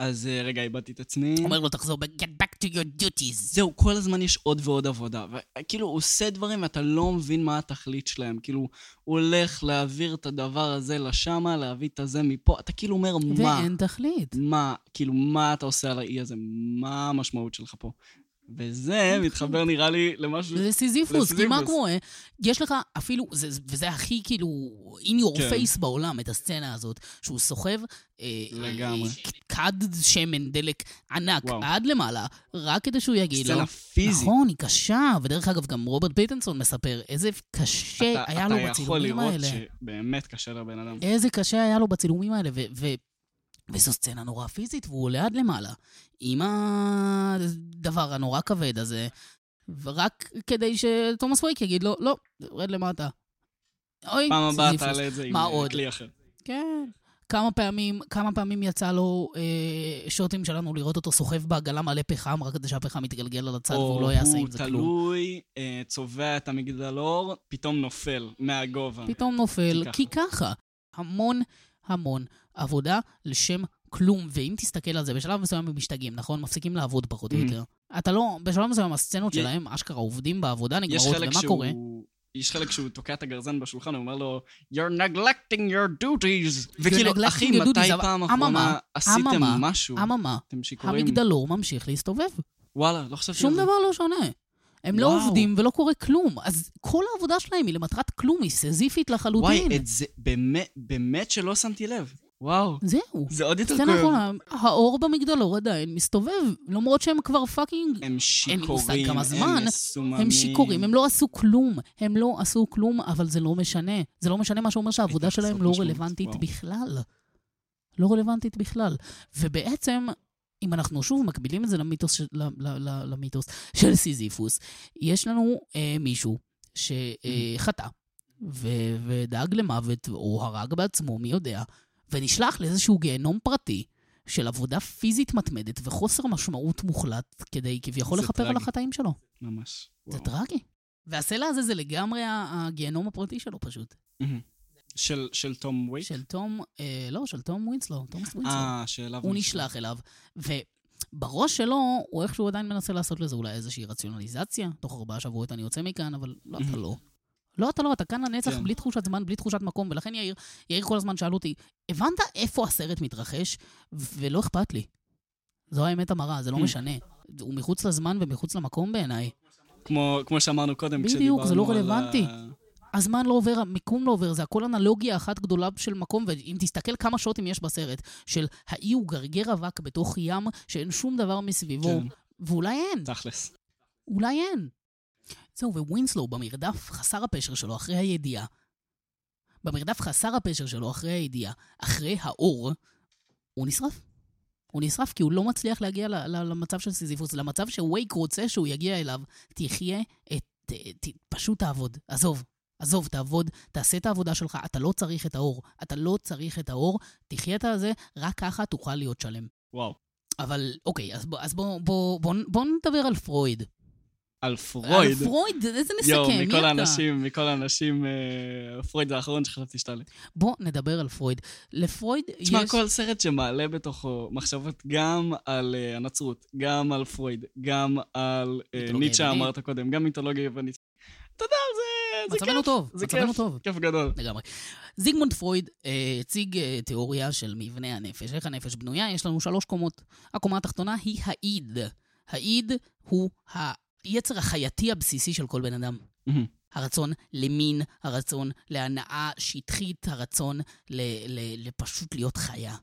אז אה, רגע, איבדתי את עצמי. אומר לו, תחזור ב- get back to your duties. זהו, כל הזמן יש עוד ועוד עבודה. וכאילו, הוא עושה דברים ואתה לא מבין מה התכלית שלהם. כאילו, הוא הולך להעביר את הדבר הזה לשמה, להביא את הזה מפה. אתה כאילו אומר, מה? ואין תכלית. מה? כאילו, מה אתה עושה על האי הזה? מה המשמעות שלך פה? וזה מתחבר נראה לי למשהו... זה סיזיפוס, כי מה. קורה? יש לך אפילו, זה, וזה הכי כאילו in your כן. face בעולם, את הסצנה הזאת, שהוא סוחב אה, לגמרי. אה, כד שמן דלק ענק וואו. עד למעלה, רק כדי שהוא יגיד לו. סצנה פיזית. נכון, היא קשה, ודרך אגב, גם רוברט פיטנסון מספר איזה קשה אתה- היה לו אתה יכול בצילומים לראות האלה. שבאמת קשה לבן אדם. איזה קשה היה לו בצילומים האלה, ו... ו- וזו סצנה נורא פיזית, והוא עולה עד למעלה, עם הדבר הנורא כבד הזה, ורק כדי שתומאס וייק יגיד לו, לא, רד למטה. אוי, פעם הבאה. תעלה את זה עם אה, עוד? כלי אחר. כן. כמה פעמים, כמה פעמים יצא לו אה, שוטים שלנו לראות אותו סוחב בעגלה מלא פחם, רק כדי שהפחם יתגלגל על הצד והוא לא יעשה עם זה או כלום. הוא תלוי, אה, צובע את המגדלור, פתאום נופל מהגובה. פתאום נופל, כי כי ככה. המון המון עבודה לשם כלום. ואם תסתכל על זה, בשלב מסוים הם משתגעים, נכון? מפסיקים לעבוד פחות או Mhm. יותר. אתה לא, בשלב מסוים הסצנות י- שלהם, אשכרה עובדים בעבודה, יש נגמרות, ומה שהוא... קורה? יש חלק שהוא תוקע את הגרזן בשולחן, הוא אומר לו, You're neglecting your duties. וכאילו, אחי, מתי פעם אממה, אחרונה עשיתם אממה, משהו? אממה, שיכורים. המגדלור ממשיך להסתובב. וואלה, לא חשבתי על שום זה. דבר לא שונה. הם לא וואו. עובדים ולא קורה כלום. אז כל העבודה שלהם היא למטרת כלום, היא סזיפית לחלוטין. וואי, את זה באמת, באמת שלא שמתי לב. וואו. זהו. זה עוד יותר כואב. נכון, האור במגדלור עדיין מסתובב, למרות שהם כבר fucking... הם אין לי מושג שיכורים, כמה זמן, הם מסוממים. הם שיכורים, הם לא עשו כלום. הם לא עשו כלום, אבל זה לא משנה. זה לא משנה מה שאומר שהעבודה שלהם לא רלוונטית וואו. בכלל. לא רלוונטית בכלל. ובעצם, אם אנחנו שוב מקבילים את זה למיתוס, של- ל- ל- ל- למיתוס של סיזיפוס, יש לנו אה, מישהו שחטא ו- ודאג למוות, או הרג בעצמו, מי יודע, ונשלח לאיזשהו גיהנום פרטי של עבודה פיזית מתמדת וחוסר משמעות מוחלט כדי כביכול לכפר על. החטאים שלו. ממש. זה וואו. טרגי. והסלע הזה זה לגמרי הגיהנום הפרטי שלו פשוט. מהמם. של- של תום וייק? של תום, אה, לא, של תום ווינסלו, תומאס ווינסלו. אה, שאליו הוא נשלח אליו, ובראש שלו, הוא איכשהו עדיין מנסה לעשות לזה אולי איזושהי רציונליזציה. תוך ארבעה שבועות אני יוצא מכאן, אבל לא, אתה לא. לא, אתה לא, אתה כאן לנצח כן. בלי תחושת זמן, בלי תחושת מקום, ולכן יאיר, יאיר כל הזמן שאל אותי, הבנת איפה הסרט מתרחש? ולא אכפת לי. זו האמת המרה, זה לא Hmm. משנה. הוא מחוץ לזמן ומחוץ למקום בעיניי. כמו, כמו שאמרנו קודם, בדיוק, זה לא רלוונטי. ה- הזמן לא עובר, המיקום לא עובר, זה הכל אנלוגיה אחת גדולה של מקום, ואם תסתכל כמה שוטים יש בסרט, של האי הוא גרגר אבק בתוך ים שאין שום דבר מסביבו, כן. ואולי אין, תכלס. אולי אין. זהו, ווינסלו במרדף חסר הפשר שלו אחרי הידיעה, במרדף חסר הפשר שלו אחרי הידיעה, אחרי האור, הוא נשרף. הוא נשרף כי הוא לא מצליח להגיע למצב של סיזיפוס, למצב שווייק רוצה שהוא יגיע אליו. תחיה את... ת, ת, פשוט תעבוד. עזוב. עזוב, תעבוד, תעשה את העבודה שלך, אתה לא צריך את האור. אתה לא צריך את האור, תחיה את הזה, רק ככה תוכל להיות שלם. וואו. אבל אוקיי, אז אז בוא, בוא, בוא, בוא נדבר על פרויד. על על פרויד. פרויד, איזה מסכם, יואו, מי מכל אתה? האנשים, מכל האנשים, אה, פרויד זה האחרון שחשבתי שתעלה. בוא נדבר על פרויד. לפרויד תשמע, יש... כל סרט שמעלה בתוכו מחשבות גם על אה, הנצרות, גם על פרויד, גם על אה, ניטשה. אמרת קודם, גם מיתולוגיה יוונית. אתה יודע, זה, זה מצבנו כיף. טוב, זה מצבנו כיף, טוב. כיף גדול. לגמרי. זיגמונד פרויד אה, הציג אה, תיאוריה של מבנה הנפש. איך הנפש בנויה? יש לנו שלוש קומות. הקומה התחתונה היא האיד. האיד הוא היצר החייתי הבסיסי של כל בן אדם. הרצון למין, הרצון להנאה שטחית, הרצון ל- ל- לפשוט להיות חיה.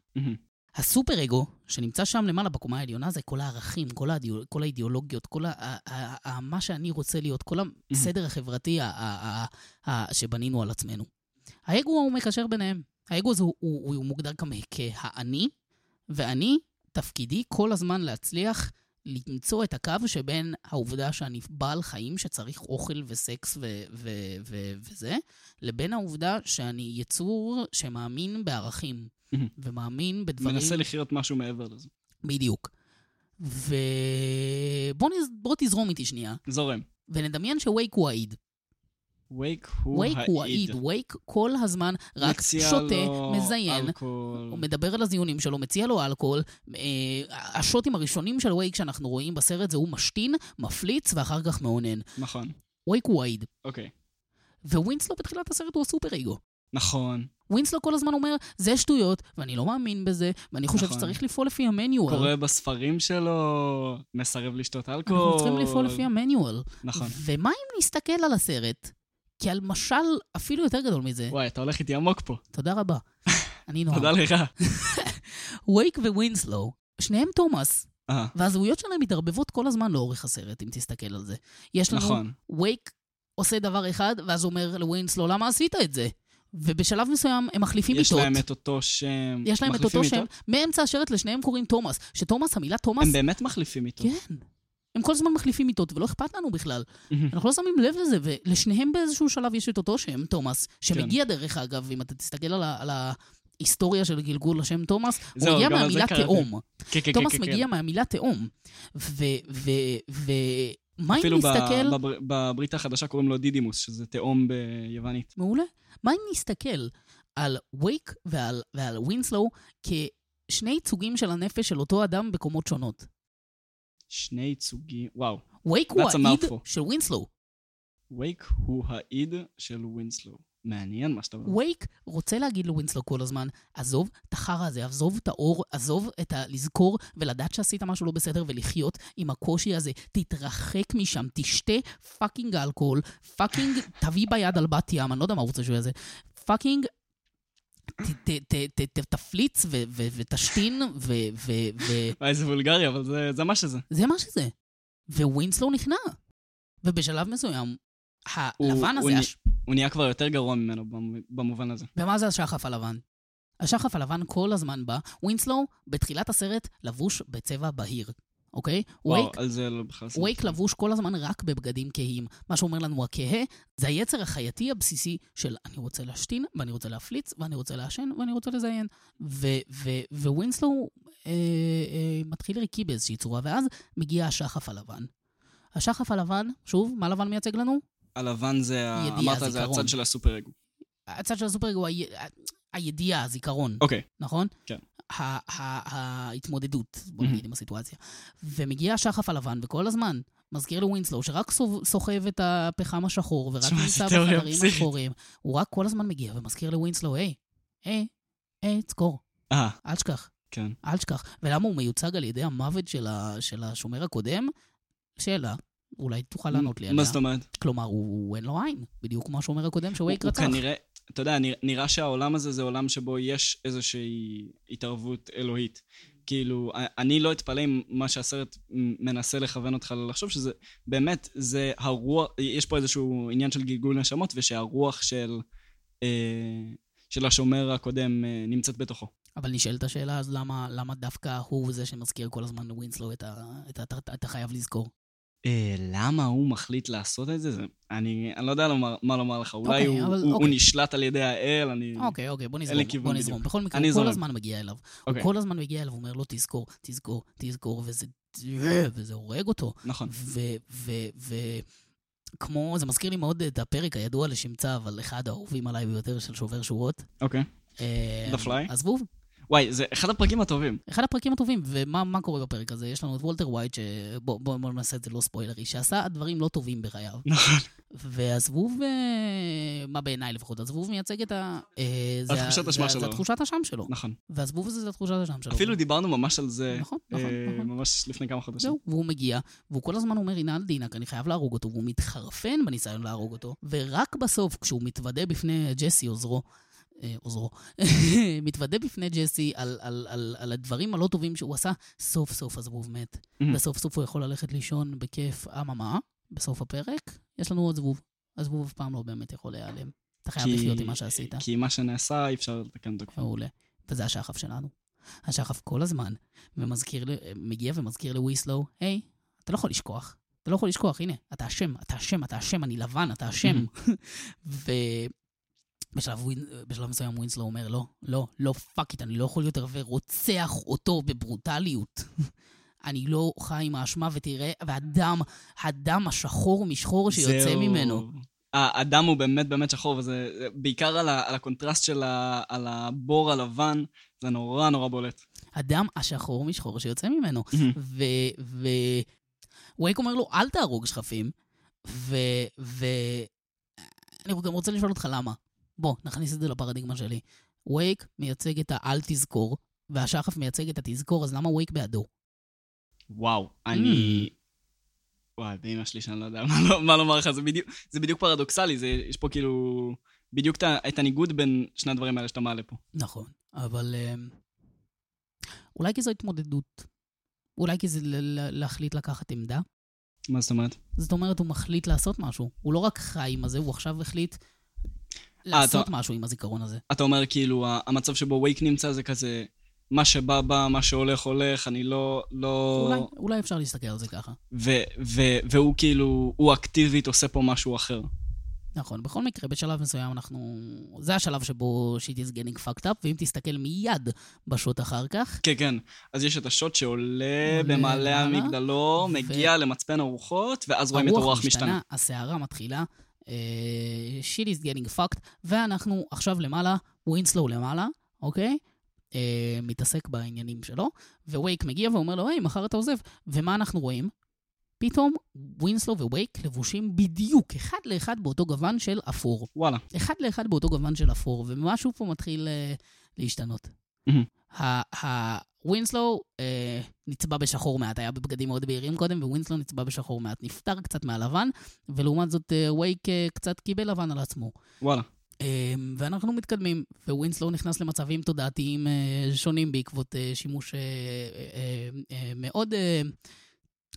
הסופר אגו, שנמצא שם למעלה בקומה העליונה, זה כל הערכים, כל, האידיאול, כל האידיאולוגיות, כל ה, ה, ה, ה, מה שאני רוצה להיות, כל הסדר החברתי ה, ה, ה, ה, שבנינו על עצמנו. האגו הוא מקשר ביניהם. האגו הזה הוא, הוא, הוא מוגדר כמה כהאני, ואני, תפקידי כל הזמן להצליח למצוא את הקו שבין העובדה שאני בעל חיים שצריך אוכל וסקס ו- ו- ו- וזה, לבין העובדה שאני יצור שמאמין בערכים. ומאמין בדברים... מנסה לחיות משהו מעבר לזה. בדיוק. ובוא נז... תזרום איתי שנייה, זורם. ונדמיין שווייק הוא האיד. וייק הוא וייק הוא האיד. האיד, וייק כל הזמן רק שותה, מזיין, אלכוהול. הוא מדבר על הזיונים שלו, מציע לו אלכוהול. אה, השוטים הראשונים של וייק שאנחנו רואים בסרט זה הוא משתין, מפליץ ואחר כך מאונן. נכון. וייק הוא האיד. אוקיי. ווינסלו בתחילת הסרט הוא הסופר אגו. נכון. ווינסלו כל הזמן אומר, זה שטויות, ואני לא מאמין בזה, ואני חושב נכון. שצריך לפעול לפי המניואל. קורא בספרים שלו, מסרב לשתות אלכוהול. אנחנו צריכים לפעול לפי המניואל. נכון. ומה אם נסתכל על הסרט כעל משל אפילו יותר גדול מזה? וואי, אתה הולך איתי עמוק פה. תודה רבה. אני נועם. תודה לך. וייק ווינסלו, שניהם תומאס, אה, והזהויות שלהם מתערבבות כל הזמן לאורך הסרט, אם תסתכל על זה. יש לנו, נכון. וייק עושה דבר אחד, ואז אומר לווינסלו, למה עשית את זה? ובשלב מסוים הם מחליפים יש מיטות. להם את אותו שם. יש להם את אותו שם. מאמצע השרט לשניהם קוראים תומאס. שתומאס, המילה תומאס, הם באמת מחליפים מיטות. כן. הם כל הזמן מחליפים מיטות, ולא אכפת לנו בכלל. אנחנו לא שמים לב לזה, ולשניהם באיזשהו שלב יש את אותו שם, תומאס, שמגיע כן. דרך אגב, אם אתה תסתכל על, ה, על, ה, היסטוריה של גלגול השם תומאס, הוא זהו, מגיע גם על זה מהמילה. כן, כן, תומאס כן, כן. מגיע מהמילה תהום. ומה אם אפילו נסתכל... בבר- בברית החדשה קוראים לו דידימוס, שזה תהום ביוונית. מעולה. מה אם נסתכל על וייק ועל, ועל ווינסלו כשני ייצוגים של הנפש של אותו אדם בקומות שונות? שני ייצוגים, וואו. וייק הוא האיד mouthful. של ווינסלו. וייק הוא האיד של ווינסלו. מעניין מה שאתה אומר. וייק רוצה להגיד לווינסלו כל הזמן, עזוב את החרא הזה, עזוב את האור, עזוב את ה... לזכור ולדעת שעשית משהו לא בסדר ולחיות עם הקושי הזה. תתרחק משם, תשתה fucking אלכוהול, fucking תביא ביד על בת ים, אני לא יודע מה הוא רוצה שהוא יעשה. fucking... תפליץ ותשתין ו... וואי, זה וולגרי, אבל זה- מה שזה. זה מה שזה. ווינסלו נכנע. ובשלב מסוים, הלבן הזה... הוא נהיה כבר יותר גרוע ממנו במ- במובן הזה. ומה זה השחף הלבן? השחף הלבן כל הזמן בא, ווינסלו בתחילת הסרט לבוש בצבע בהיר, אוקיי? וואו, וייק, על זה לא בכלל... שמתי וייק לב. לבוש כל הזמן רק בבגדים כהים. מה שאומר לנו הכהה, זה היצר החייתי הבסיסי של אני רוצה להשתין, ואני רוצה להפליץ, ואני רוצה לעשן, ואני רוצה לזיין. ווינסלו אה, אה, מתחיל ריקי באיזושהי צורה, ואז מגיע השחף הלבן. השחף הלבן, שוב, מה לבן מייצג לנו? הלבן זה, ה- ידיעה, אמרת, זה. הצד של הסופר אגו. הצד של הסופר הוא ה- הידיעה, הזיכרון. אוקיי, נכון? כן. ההתמודדות, בוא. נגיד, עם הסיטואציה. ומגיע השחף הלבן, וכל הזמן מזכיר לווינסלו, שרק סוחב את הפחם השחור, ורק נמצא בחדרים. השחורים, הוא רק כל הזמן מגיע ומזכיר לווינסלו, היי, היי, היי, תזכור, אה, אל תשכח, כן. אל תשכח. ולמה הוא מיוצג על ידי המוות של ה- של השומר הקודם? שאלה. אולי תוכל לענות לי עליה. מה זאת אומרת? כלומר, הוא הוא אין לו עין, בדיוק כמו השומר הקודם שווייק הוא רצח. כנראה, אתה יודע, נראה- שהעולם הזה זה עולם שבו יש איזושהי התערבות אלוהית. כאילו, אני לא אתפלא אם מה שהסרט מנסה לכוון אותך לחשוב, שזה באמת, זה הרוח, יש פה איזשהו עניין של גלגול נשמות, ושהרוח של, אה, של השומר הקודם אה, נמצאת בתוכו. אבל נשאלת השאלה, אז למה, למה דווקא הוא זה שמזכיר כל הזמן לווינסלו את ה... את. את ה... אתה חייב לזכור. אה, למה הוא מחליט לעשות את זה? זה אני, אני לא יודע לומר, מה לומר לך. אולי אוקיי, הוא, אבל- הוא, אוקיי. הוא נשלט על ידי האל, אני... אוקיי, אוקיי, בוא נזרום, בוא. נזרום. בכל מקרה, הוא כל. הזמן מגיע אליו. אוקיי, הוא כל הזמן מגיע אליו ואומר לו, תזכור, תזכור, תזכור, וזה... וזה הורג אותו. נכון. ו... ו... ו... כמו, זה מזכיר לי מאוד את הפרק הידוע לשמצה, אבל אחד האהובים עליי ביותר של שובר שורות. אוקיי. אה, The Fly? עזבו, וואי, זה אחד הפרקים הטובים. אחד הפרקים הטובים, ומה מה קורה בפרק הזה? יש לנו את וולטר ווייט, שבוא בוא, בוא נעשה את זה לא ספוילרי, שעשה דברים לא טובים בחייו. נכון. והזבוב, אה, מה בעיניי לפחות, הזבוב מייצג את ה... אה, זה התחושת אשמה שלו. זה התחושת אשם שלו. נכון. והזבוב הזה זה התחושת אשם שלו. אפילו דיברנו ממש על זה, נכון, נכון, אה, נכון. ממש לפני כמה חודשים. זהו, והוא מגיע, והוא כל הזמן אומר, הנה אל דינק, אני חייב להרוג אותו, והוא מתחרפן בניסיון להרוג אותו, ורק בסוף, כשהוא מתוודה בפני ג'סי עוזרו, עוזרו, מתוודה בפני ג'סי על, על, על, על הדברים הלא טובים שהוא עשה, סוף סוף הזבוב מת. Mhm. וסוף סוף הוא יכול ללכת לישון בכיף, אממה, בסוף הפרק, יש לנו עוד זבוב. הזבוב אף פעם לא באמת יכול להיעלם. אתה חייב כי- לחיות עם מה שעשית. כי מה שנעשה, אי אפשר לתקן אותו כבר. מעולה. וזה השחף שלנו. השחף כל הזמן, ומזכיר, מגיע ומזכיר לווינסלו, היי, אתה לא יכול לשכוח. אתה לא יכול לשכוח, הנה, אתה אשם, אתה אשם, אתה אשם, אני לבן, אתה אשם. ובשלב ווין- בשלב מסוים ווינסלו אומר, לא, לא, לא, fuck it, אני לא יכול יותר, ורוצח אותו בברוטליות. אני לא חי עם האשמה, ותראה, והדם, הדם השחור משחור שיוצא זהו. ממנו. הדם הוא באמת באמת שחור, וזה זה בעיקר על, ה, על הקונטרסט של ה, על הבור הלבן, זה נורא נורא בולט. הדם השחור משחור שיוצא ממנו. ו... ו... ווייק אומר לו, אל תהרוג שחפים. ו... ו... אני גם רוצה לשאול אותך למה. בוא, נכניס את זה לפרדיגמה שלי. וייק מייצג את האל תזכור, והשחף מייצג את התזכור, אז למה וייק בעדו? וואו, אני... וואי, באמא שלי שאני לא יודע מה, מה לומר לך, זה בדיוק, זה בדיוק פרדוקסלי, זה, יש פה כאילו בדיוק את, הניגוד בין שני הדברים האלה שאתה מעלה פה. נכון, אבל אמ, אולי כי זו התמודדות. אולי כי זה להחליט לקחת עמדה. מה זאת אומרת? זאת אומרת, הוא מחליט לעשות משהו. הוא לא רק חי עם הזה, הוא עכשיו החליט לעשות אתה- משהו עם הזיכרון הזה. אתה אומר כאילו, המצב שבו וייק נמצא זה כזה, מה שבא בא, מה שהולך הולך, אני לא... לא... אולי, אולי אפשר להסתכל על זה ככה. ו, ו, והוא כאילו, הוא אקטיבית עושה פה משהו אחר. נכון, בכל מקרה, בשלב מסוים אנחנו... זה השלב שבו shit is getting fucked up, ואם תסתכל מיד בשוט אחר כך, כן, כן. אז יש את השוט שעולה עולה במעלה המגדלור, ו- מגיע למצפן הרוחות, ואז רואים את הרוח משתנה. הסערה מתחילה, shit is getting fucked, ואנחנו עכשיו למעלה, ווינסלו למעלה, אוקיי? אה, מתעסק בעניינים שלו, ווייק מגיע ואומר לו, היי, מחר אתה עוזב. ומה אנחנו רואים? פתאום ווינסלו ווייק לבושים בדיוק אחד לאחד באותו גוון של אפור. וואלה. אחד לאחד באותו גוון של אפור, ומשהו פה מתחיל אה, להשתנות. ה- ה- ווינסלו אה, נצבע בשחור מעט, היה בבגדים מאוד בהירים קודם, ווינסלו נצבע בשחור מעט, נפטר קצת מהלבן, ולעומת זאת אה, וייק אה, קצת קיבל לבן על עצמו. וואלה. אה, ואנחנו מתקדמים, ווינסלו נכנס למצבים תודעתיים אה, שונים בעקבות אה, שימוש אה, אה, אה, מאוד אה,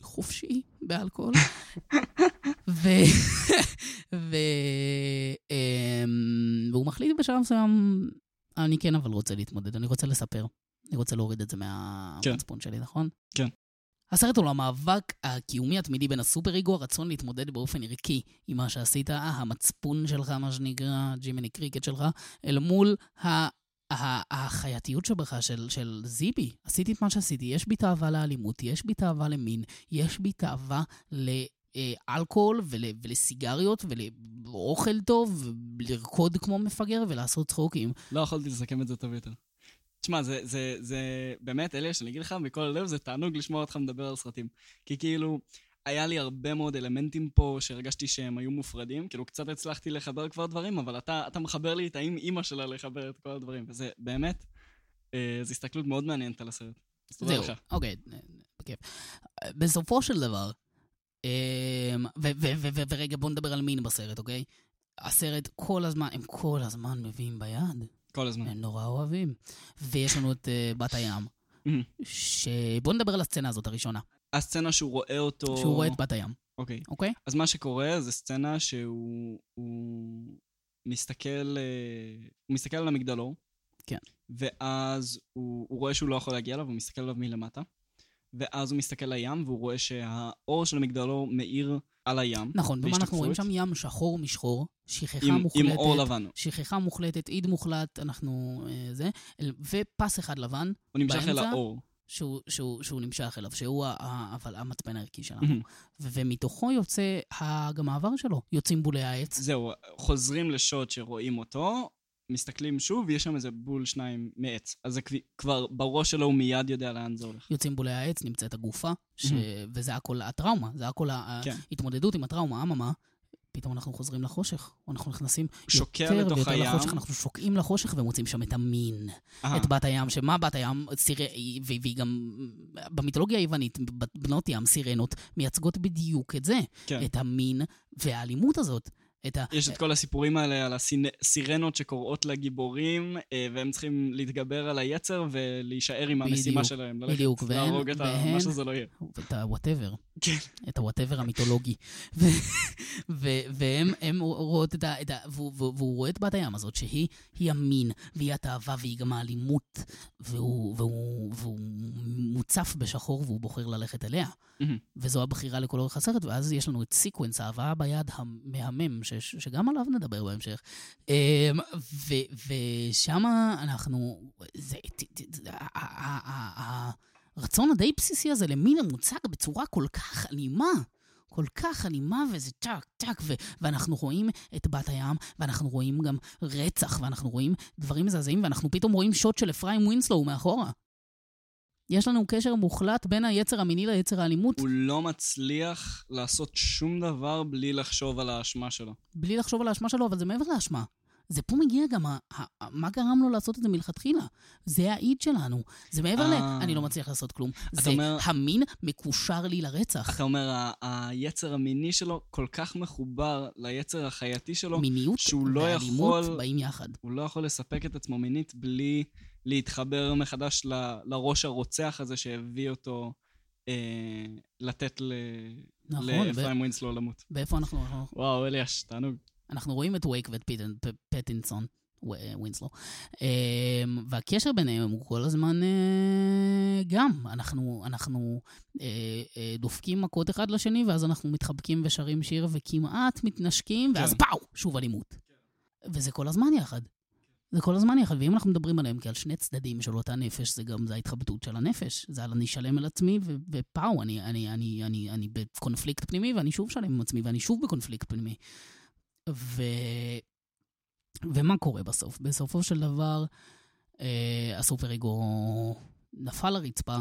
חופשי באלכוהול. ו... ו... אה, והוא מחליט בשלב מסוים, אני כן אבל רוצה להתמודד, אני רוצה לספר. אני רוצה להוריד את זה מהמצפון שלי, נכון? כן. הסרט הוא המאבק הקיומי התמידי בין הסופר איגו, הרצון להתמודד באופן ערכי עם מה שעשית, המצפון שלך, מה שנקרא, ג'ימיני קריקט שלך, אל מול ה... ה- החייתיות שבך, של, של זיבי, עשיתי את מה שעשיתי, יש בי תאווה לאלימות, יש בי תאווה למין, יש בי תאווה לאלכוהול ול, ולסיגריות ולאוכל טוב, ולרקוד כמו מפגר ולעשות צחוקים. לא יכולתי לסכם את זה טוב יותר. תשמע, זה, זה, זה באמת, אליאש, אני אגיד לך, מכל הלב, זה תענוג לשמוע אותך מדבר על סרטים. כי כאילו, היה לי הרבה מאוד אלמנטים פה שהרגשתי שהם היו מופרדים. כאילו, קצת הצלחתי לחבר כבר דברים, אבל אתה, אתה מחבר לי את האם אימא שלה לחבר את כל הדברים. וזה באמת, אה, זו הסתכלות מאוד מעניינת על הסרט. זהו. אוקיי, בכיף. בסופו של דבר, אמ, ורגע, בוא נדבר על מין בסרט, אוקיי? הסרט כל הזמן, הם כל הזמן מביאים ביד. כל הזמן. הם נורא אוהבים. ויש לנו את אה, בת הים. שבוא נדבר על הסצנה הזאת הראשונה, הסצנה שהוא רואה אותו... שהוא רואה את בת הים, אוקיי. אוקיי? אז מה שקורה זה סצנה שהוא הוא מסתכל, אה, הוא מסתכל על המגדלור. כן. ואז הוא, הוא רואה שהוא לא יכול להגיע אליו, הוא מסתכל עליו מלמטה. ואז הוא מסתכל לים, והוא רואה שהאור של המגדלור מאיר על הים. נכון, ומה אנחנו רואים. שם? ים שחור משחור, שכחה עם, מוחלטת. עם אור לבן. שכחה מוחלטת, אид מוחלט, אנחנו... אה, זה, אל- ופס אחד לבן, הוא נמשך אל באמצע? האור. שהוא, שהוא, שהוא נמשך אליו, שהוא ה, ה, אבל המצפן הערכי שלנו. מהמם. ו- ומתוכו יוצא ה- גם העבר שלו. יוצאים בולי העץ. זהו, חוזרים לשוט שרואים אותו, מסתכלים שוב, ויש שם איזה בול שניים מעץ. אז זה כבר בראש שלו הוא מיד יודע לאן זה הולך. יוצאים בולי העץ, נמצאת הגופה, ש... מהמם. וזה הכל הטראומה, זה הכל כן. ההתמודדות עם הטראומה, אממה, פתאום אנחנו חוזרים לחושך, או אנחנו נכנסים יותר ויותר הים. לחושך, אנחנו שוקעים לחושך ומוצאים שם את המין, אה, את בת הים, שמה בת הים. והיא והיא גם, במיתולוגיה היוונית, בנות ים, סירנות, מייצגות בדיוק את זה, כן. את המין והאלימות הזאת. את ה... יש את כל הסיפורים האלה על הסירנות שקוראות לגיבורים, אה, והם צריכים להתגבר על היצר ולהישאר עם המשימה שלהם. בדיוק, והן- להרוג את ה... מה שזה לא יהיה. את ה-whatever. כן. את ה-whatever המיתולוגי. והם הם רואות את ה... והוא, רואה את בת הים הזאת, שהיא היא המין, והיא התאווה, והיא גם האלימות, והוא מוצף בשחור והוא בוחר ללכת אליה. מהמם. וזו הבחירה לכל אורך הסרט, ואז יש לנו את סיקוונס, ההבאה ביד המהמם, ש- שגם עליו נדבר בהמשך. אמ, ושם אנחנו... זה, הרצון הדי בסיסי הזה למין המוצג בצורה כל כך אלימה. כל כך אלימה, וזה צ'אק, צ'אק, ו- ואנחנו רואים את בת הים, ואנחנו רואים גם רצח, ואנחנו רואים דברים מזעזעים, ואנחנו פתאום רואים שוט של אפרים ווינסלו מאחורה. יש לנו קשר מוחלט בין היצר המיני ליצר האלימות, הוא לא מצליח לעשות שום דבר בלי לחשוב על האשמה שלו. בלי לחשוב על האשמה שלו, אבל זה מעבר לאשמה. זה פה מגיע גם ה- ה- מה גרם לו לעשות את זה מלכתחילה. זה האיד שלנו. זה מעבר ל... אה. אני לא מצליח לעשות כלום. זה אומר- המין מקושר לי לרצח. אתה אומר, ה- היצר המיני שלו כל כך מחובר ליצר החייתי שלו, מיניות שהוא לא ואלימות יכול- באים יחד. הוא לא יכול לספק את עצמו מינית בלי להתחבר מחדש ל- לראש הרוצח הזה שהביא אותו אה, לתת ל... נכון, ו- ווינסלו למות. ואיפה אנחנו... וואו, אליאש, תענוג. אנחנו רואים את וייק ואת פיטן- פ- פטינסון, ו- ווינסלו, אמ, והקשר ביניהם הוא כל הזמן אה, גם, אנחנו, אנחנו אה, אה, דופקים מכות אחד לשני, ואז אנחנו מתחבקים ושרים שיר וכמעט מתנשקים, ואז כן. פאו, שוב אלימות. וזה כל הזמן יחד. זה כל הזמן יחד, ואם אנחנו מדברים עליהם כעל שני צדדים של אותה נפש, זה גם, זה ההתחבטות של הנפש. זה על אני שלם על עצמי, ו- ופאו, אני, אני, אני, אני, אני בקונפליקט פנימי, ואני שוב שלם עם עצמי, ואני שוב בקונפליקט פנימי. ו... ומה קורה בסוף? בסופו של דבר, אה, הסופר אגו נפל לרצפה.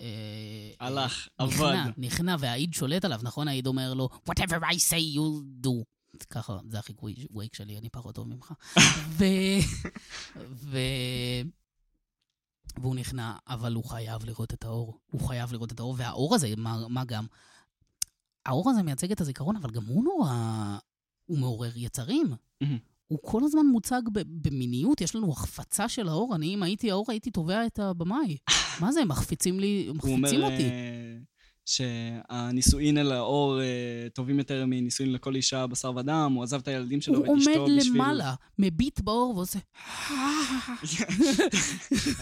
אה, הלך, אה, עבד. נכנע, נכנע, והאיד שולט עליו, נכון? האיד אומר לו, whatever I say you'll do. ככה, זה החיקוי וייק שלי, אני פחות טוב ממך. ו... ו... והוא נכנע, אבל הוא חייב לראות את האור. הוא חייב לראות את האור, והאור הזה, מה, מה גם? האור הזה מייצג את הזיכרון, אבל גם הוא נורא... הוא מעורר יצרים. הוא כל הזמן מוצג במיניות, יש לנו החפצה של האור. אני, אם הייתי האור, הייתי תובע את הבמאי. מה זה, הם מחפיצים לי, הם הוא אומר מחפיצים אותי. אה, שהנישואין אל האור אה, טובים יותר מנישואין לכל אישה בשר ודם, הוא עזב את הילדים שלו הוא ואת אשתו עומד בשביל... למעלה, מביט באור ועושה...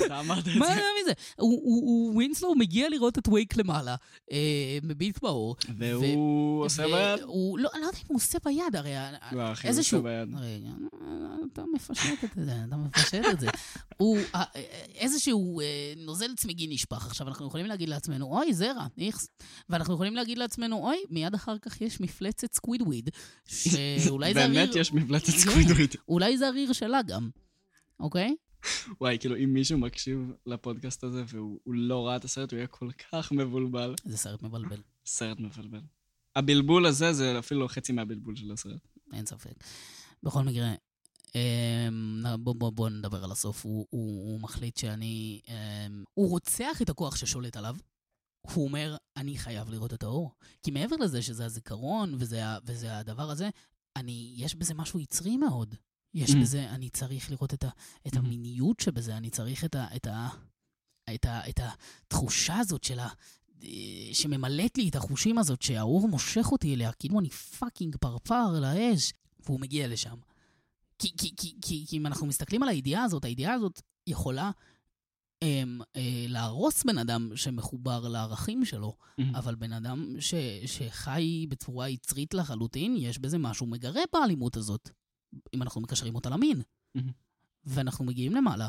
אתה אמרת את מה זה. מזה? הוא- הוא- הוא- ווינסלו מגיע לראות את וייק למעלה, אה, מביט באור. והוא עושה ביד? הוא, לא, לא יודע אם הוא עושה ביד, הרי... הוא איזשהו... עושה ביד. רגע, אתה מפשט את זה, אתה מפשט את זה. הוא, אה, אה, איזשהו אה, נוזל צמיגי נשפך. עכשיו, אנחנו יכולים להגיד לעצמנו, אוי, זרע, איכס. ואנחנו יכולים להגיד לעצמנו, אוי, מיד אחר כך יש מפלצת סקווידוויד, שאולי זה הריר... באמת יש מפלצת כן. סקווידוויד. אולי זה הריר שלה גם, אוקיי? וואי, כאילו, אם מישהו מקשיב לפודקאסט הזה והוא הוא לא ראה את הסרט, הוא יהיה כל כך מבולבל. זה סרט מבלבל, סרט מבלבל. הבלבול הזה זה אפילו לא חצי מהבלבול של הסרט. אין ספק. בכל מקרה, אמ, בוא, בוא, בוא נדבר על הסוף. הוא, הוא, הוא מחליט שאני... אמ, הוא רוצח את הכוח ששולט עליו. הוא אומר, אני חייב לראות את האור. כי מעבר לזה שזה הזיכרון וזה, וזה הדבר הזה, אני, יש בזה משהו יצרי מאוד. יש ממ. בזה, אני צריך לראות את, ה, את ממ. המיניות שבזה, אני צריך את, ה, את, ה, את, ה, את התחושה הזאת של ה... אה, שממלאת לי את החושים הזאת, שהאור מושך אותי אליה, כאילו אני fucking פרפר על האש, והוא מגיע לשם. כי, כי, כי, כי, כי אם אנחנו מסתכלים על הידיעה הזאת, הידיעה הזאת יכולה אמ, אה, להרוס בן אדם שמחובר לערכים שלו, אבל בן אדם ש, שחי בצורה יצרית לחלוטין, יש בזה משהו מגרה באלימות הזאת, אם אנחנו מקשרים אותה למין. מהמם. ואנחנו מגיעים למעלה,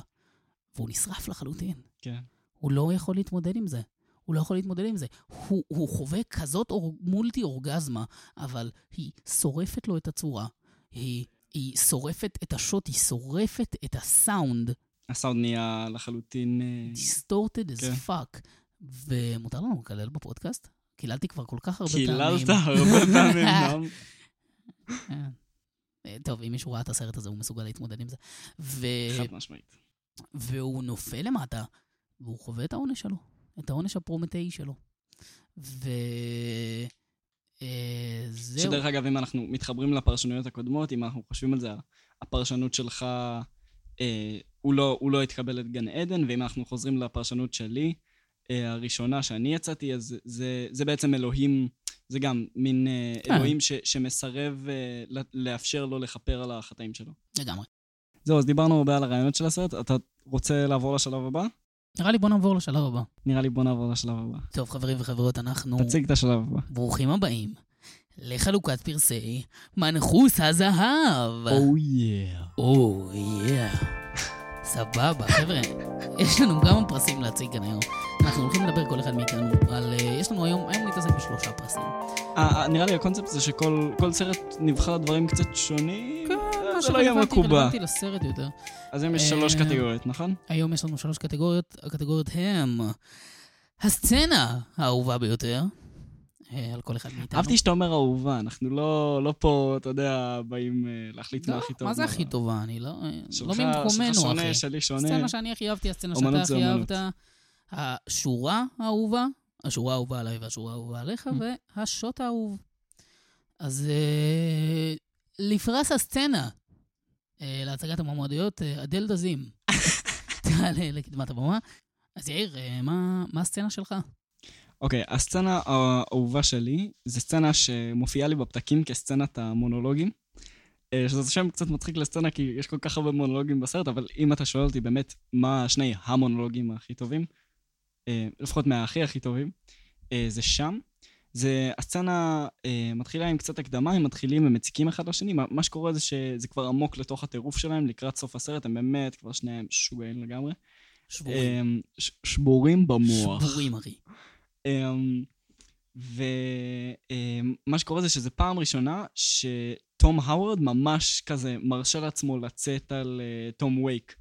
והוא נשרף לחלוטין. כן. הוא לא יכול להתמודד עם זה. הוא לא יכול להתמודד עם זה. הוא, הוא חווה כזאת אור, מולטי אורגזמה, אבל היא שורפת לו את הצורה. היא, היא שורפת את השוט, היא שורפת את הסאונד, הסאונד נהיה לחלוטין... אה, distorted as כן. fuck. ומותר לנו לקלל בפודקאסט? קיללתי כבר כל כך הרבה פעמים. קיללת הרבה פעמים, נועם. כן. אה, טוב, אם מישהו ראה את הסרט הזה, הוא מסוגל להתמודד עם זה. ו... חד משמעית. והוא נופל למטה, והוא חווה את העונש שלו, את העונש הפרומטאי שלו. ו... אה, זהו. שדרך אגב, אם אנחנו מתחברים לפרשנויות הקודמות, אם אנחנו חושבים על זה, הפרשנות שלך, אה, הוא, לא, הוא לא התקבל את גן עדן, ואם אנחנו חוזרים לפרשנות שלי, אה, הראשונה שאני יצאתי, אז זה, זה בעצם אלוהים, זה גם מין אה, כן. אלוהים ש, שמסרב אה, לאפשר לו לכפר על החטאים שלו. לגמרי. זהו, אז דיברנו הרבה על הרעיונות של הסרט. אתה רוצה לעבור לשלב הבא? נראה לי בוא נעבור לשלב הבא. נראה לי בוא נעבור לשלב הבא. טוב, חברים וחברות, אנחנו... תציג את השלב הבא. ברוכים הבאים לחלוקת פרסי מנחוס הזהב. או יא. או, יא. סבבה, חבר'ה, יש לנו כמה פרסים להציג כאן היום. אנחנו הולכים לדבר כל אחד מאיתנו על... אה, יש לנו היום, היום נתעסק בשלושה פרסים. אה, אה, נראה לי הקונספט זה שכל כל סרט נבחר דברים קצת שונים. כן, זה לא יהיה מקובע. רלוונטי לסרט יותר. אז היום יש שלוש קטגוריות, נכון? היום יש לנו שלוש קטגוריות, הקטגוריות הם הסצנה האהובה ביותר, על כל אחד מאיתנו. אהבתי שאתה אומר אהובה, אנחנו לא לא פה, אתה יודע, באים אה, להחליט מה לא, הכי טוב. מה זה הכי טובה? אני לא... שלך- לא שלך ממקומנו, שונה, אחי. שלי שונה. הסצנה שאני הכי אהבתי, הסצנה שאתה הכי. אהבת, השורה האהובה, השורה האהובה עליי והשורה האהובה עליך, Mm. והשוט האהוב. אז אה, לפרס הסצנה אה, להצגת המועמדויות, אה, אדל דזים. תעלה לקדמת הבמה. אז יאיר, אה, מה הסצנה שלך? אוקיי, הסצנה האהובה שלי, זו סצנה שמופיעה לי בפתקים כסצנת המונולוגים. אה, שזה שם קצת מצחיק לסצנה, כי יש כל כך הרבה מונולוגים בסרט, אבל אם אתה שואל אותי באמת מה שני המונולוגים הכי טובים, אה, לפחות מהכי הכי טובים, אה, זה שם. זה, הסצנה מתחילה עם קצת הקדמה, הם מתחילים ומציקים אחד לשני, מה, שקורה זה שזה כבר עמוק לתוך הטירוף שלהם, לקראת סוף הסרט, הם באמת כבר שניהם שוגעים לגמרי. שבורים. שבורים במוח. שבורים, אחי. ומה שקורה זה שזו פעם ראשונה שתום האוורד ממש כזה מרשה לעצמו לצאת על אה, תום וייק.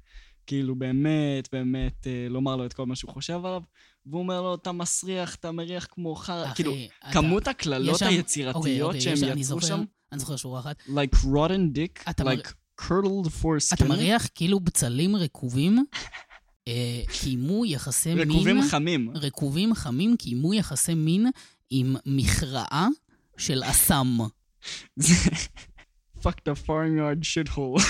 כאילו באמת, באמת, אה, לומר לו את כל מה שהוא חושב עליו, והוא אומר לו, אתה מסריח, אתה מריח כמו חרא, כאילו, אתה- כמות הקללות שם- אוקיי, היצירתיות אוקיי, שהם יש- אני יצרו זוכר- שם, אני זוכר שורה אחת. like rotten dick, אתה מר- like curdled foreskin, אתה מריח כאילו בצלים רקובים קיימו יחסי מין... רקובים חמים. רקובים חמים קיימו יחסי מין עם מחראה של אסם. fucked a farmyard shithole.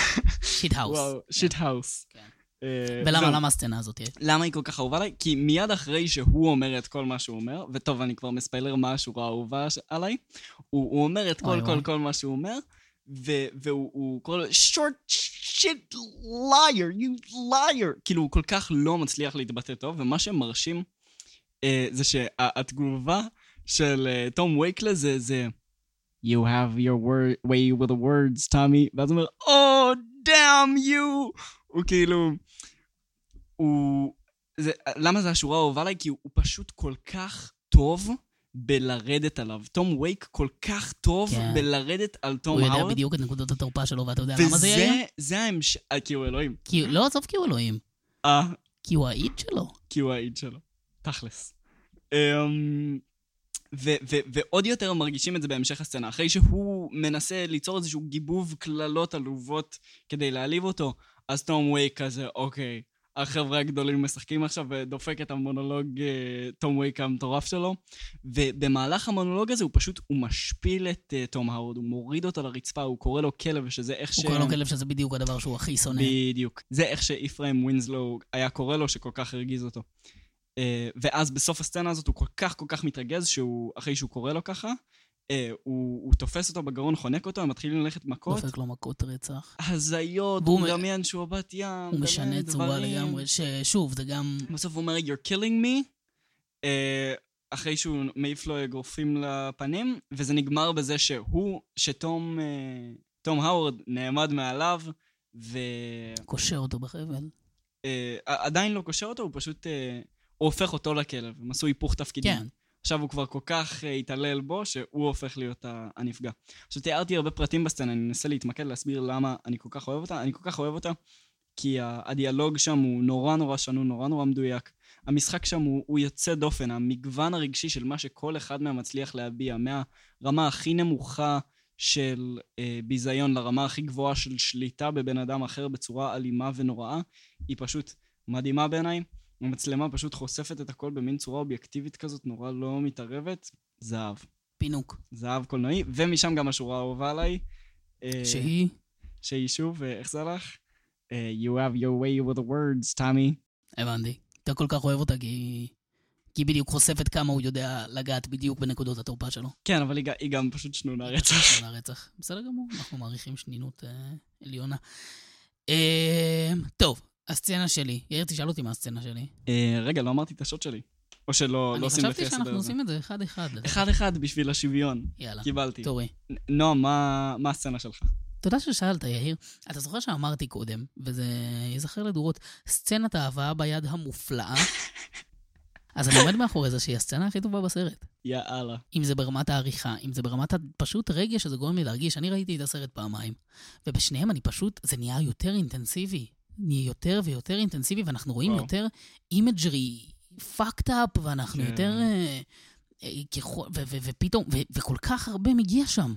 shithouse. וואו, shithouse. כן. אה, ולמה, זהו. למה הסצנה הזאת? למה היא כל כך אהובה עליי? כי מיד אחרי שהוא אומר את כל מה שהוא אומר, וטוב, אני כבר מספיילר מה השורה האהובה עליי, הוא, אומר את כל כל. כל מה שהוא אומר, והוא לו short shit liar, you liar. כאילו, הוא כל כך לא מצליח להתבטא טוב, ומה שמרשים אה, זה שהתגובה של אה, תום וייקלה זה, זה You have your word, way with the words, טאמי, ואז הוא אומר, Oh, damn you! הוא כאילו... הוא... זה, למה זו השורה האהובה עליי? כי הוא, הוא פשוט כל כך טוב בלרדת עליו. תום וייק כל כך טוב כן. בלרדת על תום הוא יודע האוורד. בדיוק את נקודות התורפה שלו, ואתה יודע למה זה יהיה? וזה זה ההמשך... אה, כי הוא אלוהים. כי, לא, עזוב כי הוא אלוהים. אה, כי הוא האיד שלו. כי הוא האיד שלו. תכלס. אמ, ו- ו- ועוד יותר מרגישים את זה בהמשך הסצנה. אחרי שהוא מנסה ליצור איזשהו גיבוב קללות עלובות כדי להעליב אותו, אז תום וייק כזה, אוקיי, החבר'ה הגדולים משחקים עכשיו ודופק את המונולוג אה, תום וייק המטורף שלו. ובמהלך המונולוג הזה הוא פשוט, הוא משפיל את אה, תום האורד, הוא מוריד אותו לרצפה, הוא קורא לו כלב, שזה איך ש... הוא קורא לו כלב שזה בדיוק הדבר שהוא הכי שונא. בדיוק. זה איך שאיפרהם ווינסלו היה קורא לו, שכל כך הרגיז אותו. Uh, ואז בסוף הסצנה הזאת הוא כל כך כל כך מתרגז, שהוא, אחרי שהוא קורא לו ככה, uh, הוא, הוא תופס אותו בגרון, חונק אותו, הם מתחילים ללכת מכות. דופק לו מכות רצח. הזיות, הוא מדמיין שהוא בת ים, הוא משנה צורה. לגמרי, ששוב, זה גם... בסוף הוא אומר, you're killing me, uh, אחרי שהוא מעיף לו אגרופים לפנים, וזה נגמר בזה שהוא, שתום uh, תום האוורד נעמד מעליו, ו... קושר אותו בחבל. אה, עדיין לא קושר אותו, הוא פשוט אה, הוא הופך אותו לכלב, הם עשו היפוך תפקידים. כן. עכשיו הוא כבר כל כך אה, התעלל בו, שהוא הופך להיות הנפגע. עכשיו תיארתי הרבה פרטים בסצנה, אני מנסה להתמקד, להסביר למה אני כל כך אוהב אותה. אני כל כך אוהב אותה, כי הדיאלוג שם הוא נורא נורא שנון, נורא נורא מדויק. המשחק שם הוא, הוא יוצא דופן, המגוון הרגשי של מה שכל אחד מהם מצליח להביע, מהרמה הכי נמוכה של אה, ביזיון לרמה הכי גבוהה של שליטה בבן אדם אחר בצורה אלימה ונוראה, היא פשוט מדהימה בעיניי. המצלמה פשוט חושפת את הכל במין צורה אובייקטיבית כזאת, נורא לא מתערבת. זהב. פינוק. זהב קולנועי, ומשם גם השורה האהובה עליי. אה, שהיא... שהיא שוב, אה, איך זה הלך? אה, you have your way with the words, טאמי. הבנתי. אתה כל כך אוהב אותה כי... כי היא בדיוק חושפת כמה הוא יודע לגעת בדיוק בנקודות התורפה שלו. כן, אבל היא, היא גם פשוט שנונה רצח. על הרצח. בסדר גמור, אנחנו מעריכים שנינות אה, עליונה. אה, טוב, הסצנה שלי. יאיר, תשאל אותי מה הסצנה שלי. אה, רגע, לא אמרתי את השוט שלי. או שלא אני לא עושים לפי חשבתי הסדר שאנחנו הזה. עושים את זה אחד-אחד. אחד-אחד בשביל השוויון. יאללה, קיבלתי. תורי. נועם, מה מה הסצנה שלך? תודה ששאלת, יאיר. אתה זוכר שאמרתי קודם, וזה ייזכר לדורות, סצנת האהבה ביד המופלאה? אז אני עומד מאחורי זה שהיא הסצנה הכי טובה בסרט. יאללה. אם זה ברמת העריכה, אם זה ברמת הפשוט רגש שזה גורם לי להרגיש. אני ראיתי את הסרט פעמיים, ובשניהם אני פשוט, זה נהיה יותר אינטנסיבי. נהיה יותר ויותר אינטנסיבי, ואנחנו רואים וואו. יותר imagery fucked up, ואנחנו כן. יותר... אה, אה, ככל- ו- ו- ופתאום, ו- וכל כך הרבה מגיע שם.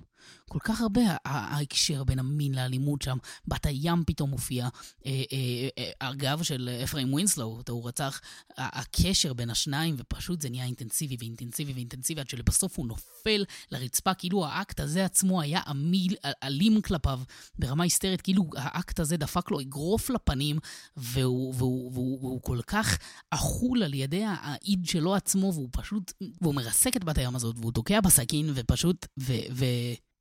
כל כך הרבה, ההקשר בין המין לאלימות שם. בת הים פתאום מופיע. אה, אה, אה, הגב של אפרים ווינסלו, אותו הוא רצח. הקשר בין השניים, ופשוט זה נהיה אינטנסיבי ואינטנסיבי ואינטנסיבי, עד שלבסוף הוא נופל לרצפה, כאילו האקט הזה עצמו היה עמיל, אלים כלפיו ברמה היסטרית, כאילו האקט הזה דפק לו אגרוף לפנים, והוא, והוא, והוא, והוא כל כך אכול על ידי האיד שלו עצמו, והוא פשוט, והוא מרסק את בת הים הזאת, והוא תוקע בסכין, ופשוט, ו, ו,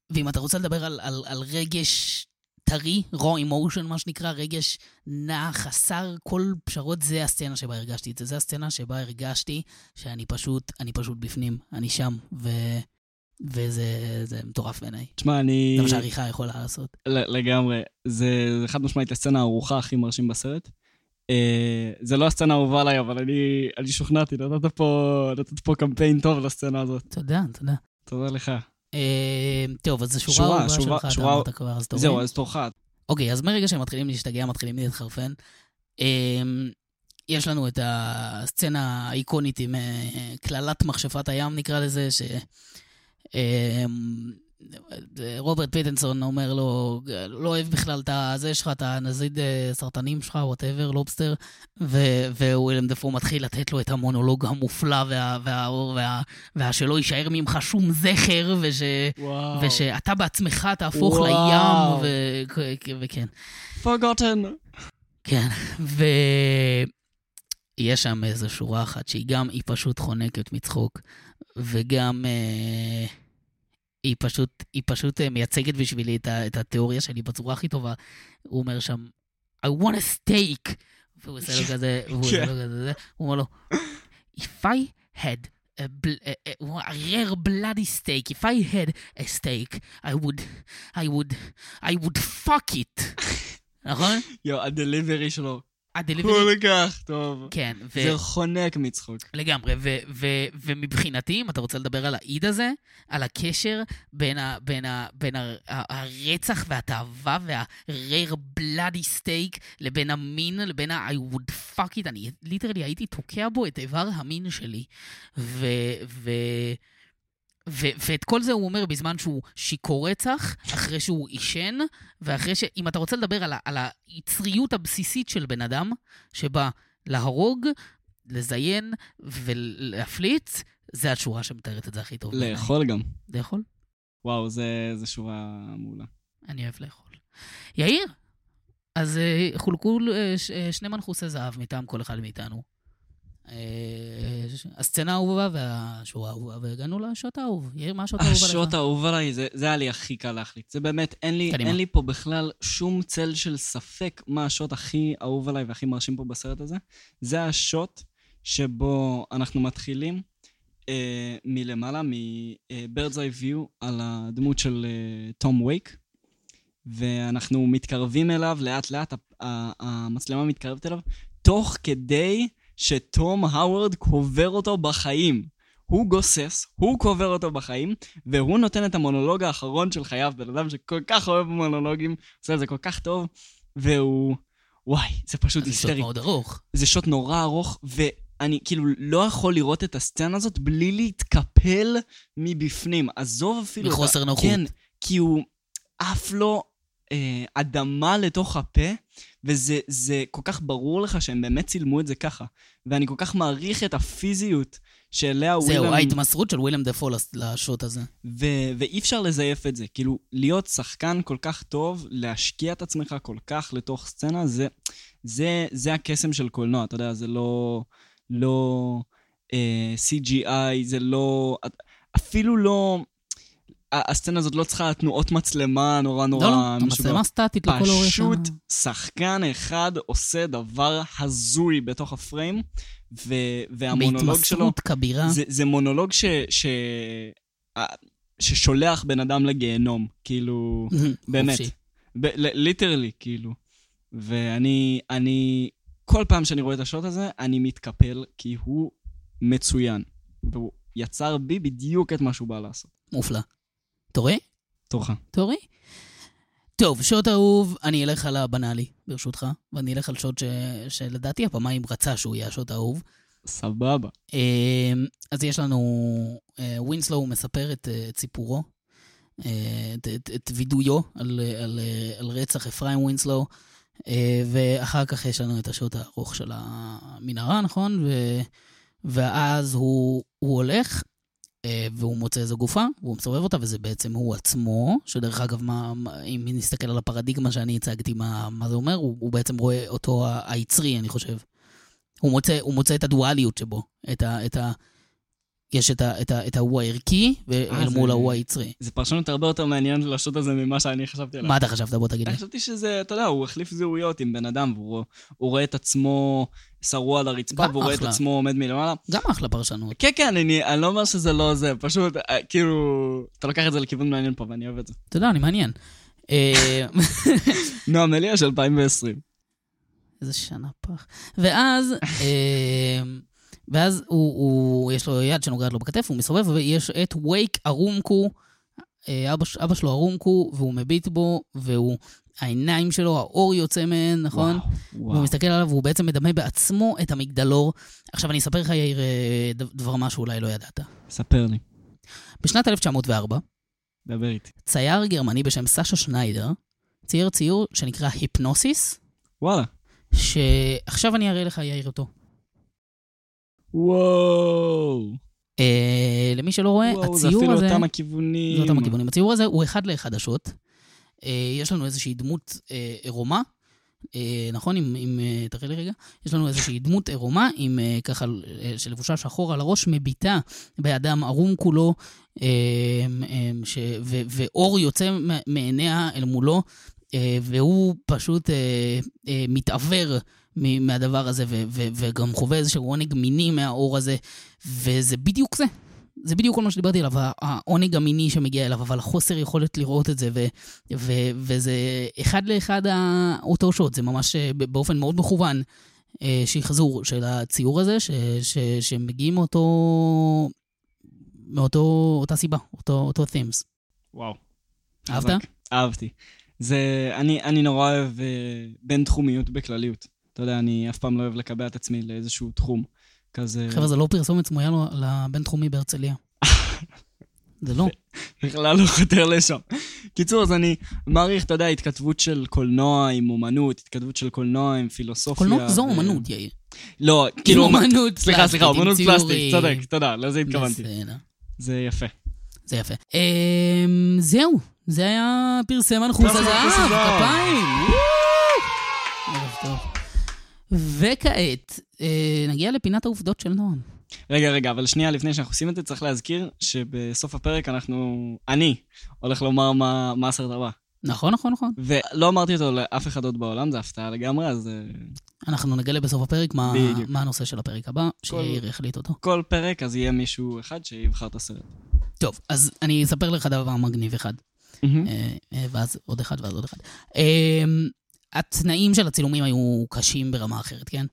ואם אתה רוצה לדבר על, על, על רגש טרי, raw emotion, מה שנקרא, רגש נע, חסר כל פשרות, זה הסצנה שבה הרגשתי את זה. זה הסצנה שבה הרגשתי שאני פשוט, אני פשוט בפנים, אני שם, ו... וזה זה מטורף בעיניי. תשמע, אני... זה מה שהעריכה יכולה לעשות. לגמרי. זה, זה חד משמעית הסצנה הארוחה הכי מרשים בסרט. אה, זה לא הסצנה האהובה עליי, אבל אני, אני שוכנעתי, נתת פה, נתת פה קמפיין טוב לסצנה הזאת. תודה, תודה. תודה לך. אה, טוב, אז זו שורה אהובה שלך, אתה אמרת כבר, אז תוריד. זהו, אז תורך. אוקיי, אז מרגע שהם מתחילים להשתגע, מתחילים להתחרפן. אמ, יש לנו את הסצנה האיקונית עם אה, קללת מכשפת הים, נקרא לזה, ש... רוברט פיטנסון אומר לו, לא אוהב בכלל את הזה שלך, את הנזיד אה, סרטנים שלך, whatever, לובסטר, ווילם דפו מתחיל לתת לו את המונולוג המופלא וה- והשלא יישאר ממך שום זכר, וש... ושאתה בעצמך תהפוך. לים, ו- וכן. forgotten. כן, ויש שם איזו שורה אחת שהיא גם, היא פשוט חונקת מצחוק, וגם אה, היא פשוט, היא פשוט אה, מייצגת בשבילי את, ה, את התיאוריה שלי בצורה הכי טובה. הוא אומר שם, I want a steak, והוא עושה לו כזה, והוא עושה לו כזה, הוא אומר לו, If I had a, bl- a, a, a rare bloody steak, if I had a steak, I would, I would, I would fuck it. נכון? יואו, הדליברי שלו הדליברי... כל כך טוב. כן, ו... זה חונק מצחוק. לגמרי, ו- ו- ומבחינתי, אם אתה רוצה לדבר על האיד הזה, על הקשר בין, ה- בין, ה- בין ה- ה- הרצח והתאווה וה-rare bloody steak לבין המין, לבין ה-I would fuck it, אני ליטרלי הייתי תוקע בו את איבר המין שלי. ו... ו- ו- ואת כל זה הוא אומר בזמן שהוא שיכור רצח, אחרי שהוא עישן, ואחרי ש... אם אתה רוצה לדבר על, ה- על היצריות הבסיסית של בן אדם, שבא להרוג, לזיין ולהפליץ, זה השורה שמתארת את זה הכי טוב. לאכול גם. לאכול? וואו, זה, זה שורה מעולה. אני אוהב לאכול. יאיר, אז אה, חולקו אה, אה, שני מנחוסי זהב מטעם כל אחד מאיתנו. אה, הסצנה האהובה והשורה האהובה, והגענו לשוט האהוב. יאיר, מה השוט האהוב עליך? השוט האהוב עליי, זה, זה היה לי הכי קל להחליט. זה באמת, אין לי, קדימה. אין לי פה בכלל שום צל של ספק מה השוט הכי אהוב עליי והכי מרשים פה בסרט הזה. זה השוט שבו אנחנו מתחילים אה, מלמעלה, מ-Bird's Eye View, על הדמות של אה, תום וייק, ואנחנו מתקרבים אליו לאט-לאט, המצלמה מתקרבת אליו, תוך כדי שתום האוורד קובר אותו בחיים. הוא גוסס, הוא קובר אותו בחיים, והוא נותן את המונולוג האחרון של חייו, בן אדם שכל כך אוהב מונולוגים, עושה את זה כל כך טוב, והוא... וואי, זה פשוט זה שוט היסטרי. מאוד ארוך. זה שוט נורא ארוך, ואני כאילו לא יכול לראות את הסצנה הזאת בלי להתקפל מבפנים. עזוב אפילו... מחוסר נוחות. כן, כי הוא עף לו אה, אדמה לתוך הפה, וזה זה כל כך ברור לך שהם באמת צילמו את זה ככה. ואני כל כך מעריך את הפיזיות שאליה זהו, ווילם... ההתמסרות של ווילם דפו לשוט הזה. ו- ואי אפשר לזייף את זה. כאילו, להיות שחקן כל כך טוב, להשקיע את עצמך כל כך לתוך סצנה, זה, זה, זה הקסם של קולנוע, אתה יודע, זה לא, לא אה, CGI, זה לא... אפילו לא... הסצנה הזאת לא צריכה תנועות מצלמה נורא נורא לא, לא, המצלמה סטטית לכל אורך. פשוט שחקן אחד עושה דבר הזוי בתוך הפריים, ו- והמונולוג שלו... בהתמסרות כבירה. זה, זה מונולוג ש, ש, ששולח בן אדם לגיהנום, כאילו, באמת. ליטרלי, כאילו. ואני, אני, כל פעם שאני רואה את השוט הזה, אני מתקפל, כי הוא מצוין. והוא יצר בי בדיוק את מה שהוא בא לעשות. מופלא. רואה? תורך. תורי? טוב, שוט אהוב, אני אלך על הבנאלי, ברשותך, ואני אלך על שוט ש... שלדעתי הפעמיים רצה שהוא יהיה השוט האהוב. סבבה. אמ, אז יש לנו, אה, ווינסלו מספר את אה, את סיפורו, אה, את, את, את וידויו על, אה, על, אה, על רצח אפרים ווינסלו, אה, ואחר כך יש לנו את השוט הארוך של המנהרה, נכון? ו, ואז הוא, הוא הולך, אה, והוא מוצא איזו גופה, והוא מסובב אותה, וזה בעצם הוא עצמו, שדרך אגב, מה, מה, אם נסתכל על הפרדיגמה שאני הצגתי, מה, מה זה אומר, הוא, הוא בעצם רואה אותו היצרי, אני חושב. הוא מוצא, הוא מוצא את הדואליות שבו, את, ה, את, ה, יש את ה- את ה- את ההוא הערכי, ואל זה- מול ההוא היצרי. זה פרשנות הרבה יותר מעניינת לשוט הזה ממה שאני חשבתי עליו. מה אתה חשבת? בוא תגיד לי. אני חשבתי שזה, אתה יודע, הוא החליף זהויות עם בן אדם, והוא הוא רואה את עצמו שרוע על הרצפה, והוא רואה את. עצמו עומד מלמעלה. גם אחלה פרשנות. כן, כן, אני, אני לא אומר שזה לא זה, פשוט, אה, כאילו, אתה לוקח את זה לכיוון מעניין פה, ואני אוהב את זה. אתה יודע, אני מעניין. אה, נועם אליה של 2020. איזה שנה פח. ואז, אה, ואז הוא, הוא, יש לו יד שנוגעת לו בכתף, הוא מסובב, ויש את וייק ארומקו, אה, אבא, אבא שלו ארומקו, והוא מביט בו, והוא, העיניים שלו, האור יוצא מהן, נכון? וואו, והוא וואו. מסתכל עליו, והוא בעצם מדמה בעצמו את המגדלור. עכשיו, אני אספר לך, יאיר, אה, דבר מה שאולי לא ידעת. ספר לי, בשנת 1904, דבר איתי. צייר גרמני בשם סאשה שניידר צייר ציור שנקרא היפנוסיס, וואלה. שעכשיו אני אראה לך, יאיר, אותו. וואו. אה, למי שלא רואה, וואו, זה הציור אפילו הזה... אותם הכיוונים. זה אותם הכיוונים. הציור הזה הוא אחד לאחד השוט. אה, יש לנו איזושהי דמות אה, עירומה, אה, נכון? אם, אם אה, תראה לי רגע. יש לנו איזושהי דמות עירומה, עם אה, ככה, אה, שלבושה שחור על הראש, מביטה באדם ערום כולו, אה, אה, ש, ו, ואור יוצא מעיניה אל מולו, אה, והוא פשוט אה, אה, מתעוור מהדבר הזה, ו, ו, וגם חווה איזשהו עונג מיני מהאור הזה, וזה בדיוק זה. זה בדיוק כל מה שדיברתי עליו, העונג המיני שמגיע אליו, אבל החוסר יכולת לראות את זה, ו, ו, וזה אחד לאחד אותו שוט, זה ממש אה, באופן מאוד מכוון אה, שחזור של הציור הזה, ש, ש, שמגיעים מאותו, מאותו, אותה סיבה, אותו, אותו themes. וואו. אהבת? אהבתי. זה, אני, אני נורא אוהב אה, בין-תחומיות בכלליות. אתה יודע, אני אף פעם לא אוהב לקבע את עצמי לאיזשהו תחום. כזה... חבר'ה, זה לא פרסומת סמויה לבינתחומי בהרצליה. זה לא. בכלל לא חותר לשם. קיצור, אז אני מעריך, אתה יודע, התכתבות של קולנוע עם אומנות, התכתבות של קולנוע עם פילוסופיה. קולנוע זו אומנות, יאיר. לא, כאילו... אומנות סליחה, סליחה, פלסטית, עם אומנות פלסטית. צודק, תודה, לזה התכוונתי. זה יפה. זה יפה. אמ, זהו, זה היה פרסם מנחוס פרסם הזהב. כפיים. ערב טוב. וכעת, אה, נגיע לפינת העובדות של נועם. רגע, רגע, אבל שנייה לפני שאנחנו עושים את זה, צריך להזכיר שבסוף הפרק אנחנו... אני הולך לומר מה, מה הסרט הבא. נכון, נכון, נכון. ולא אמרתי אותו לאף אחד עוד בעולם, זה הפתעה לגמרי, אז אה, אנחנו נגלה בסוף הפרק מה, בדיוק. מה הנושא של הפרק הבא, שיאיר יחליט אותו. כל פרק אז יהיה מישהו אחד שיבחר את הסרט. טוב, אז אני אספר לך דבר מגניב אחד, אה, ואז עוד אחד ואז עוד אחד. התנאים של הצילומים היו קשים ברמה אחרת, כן?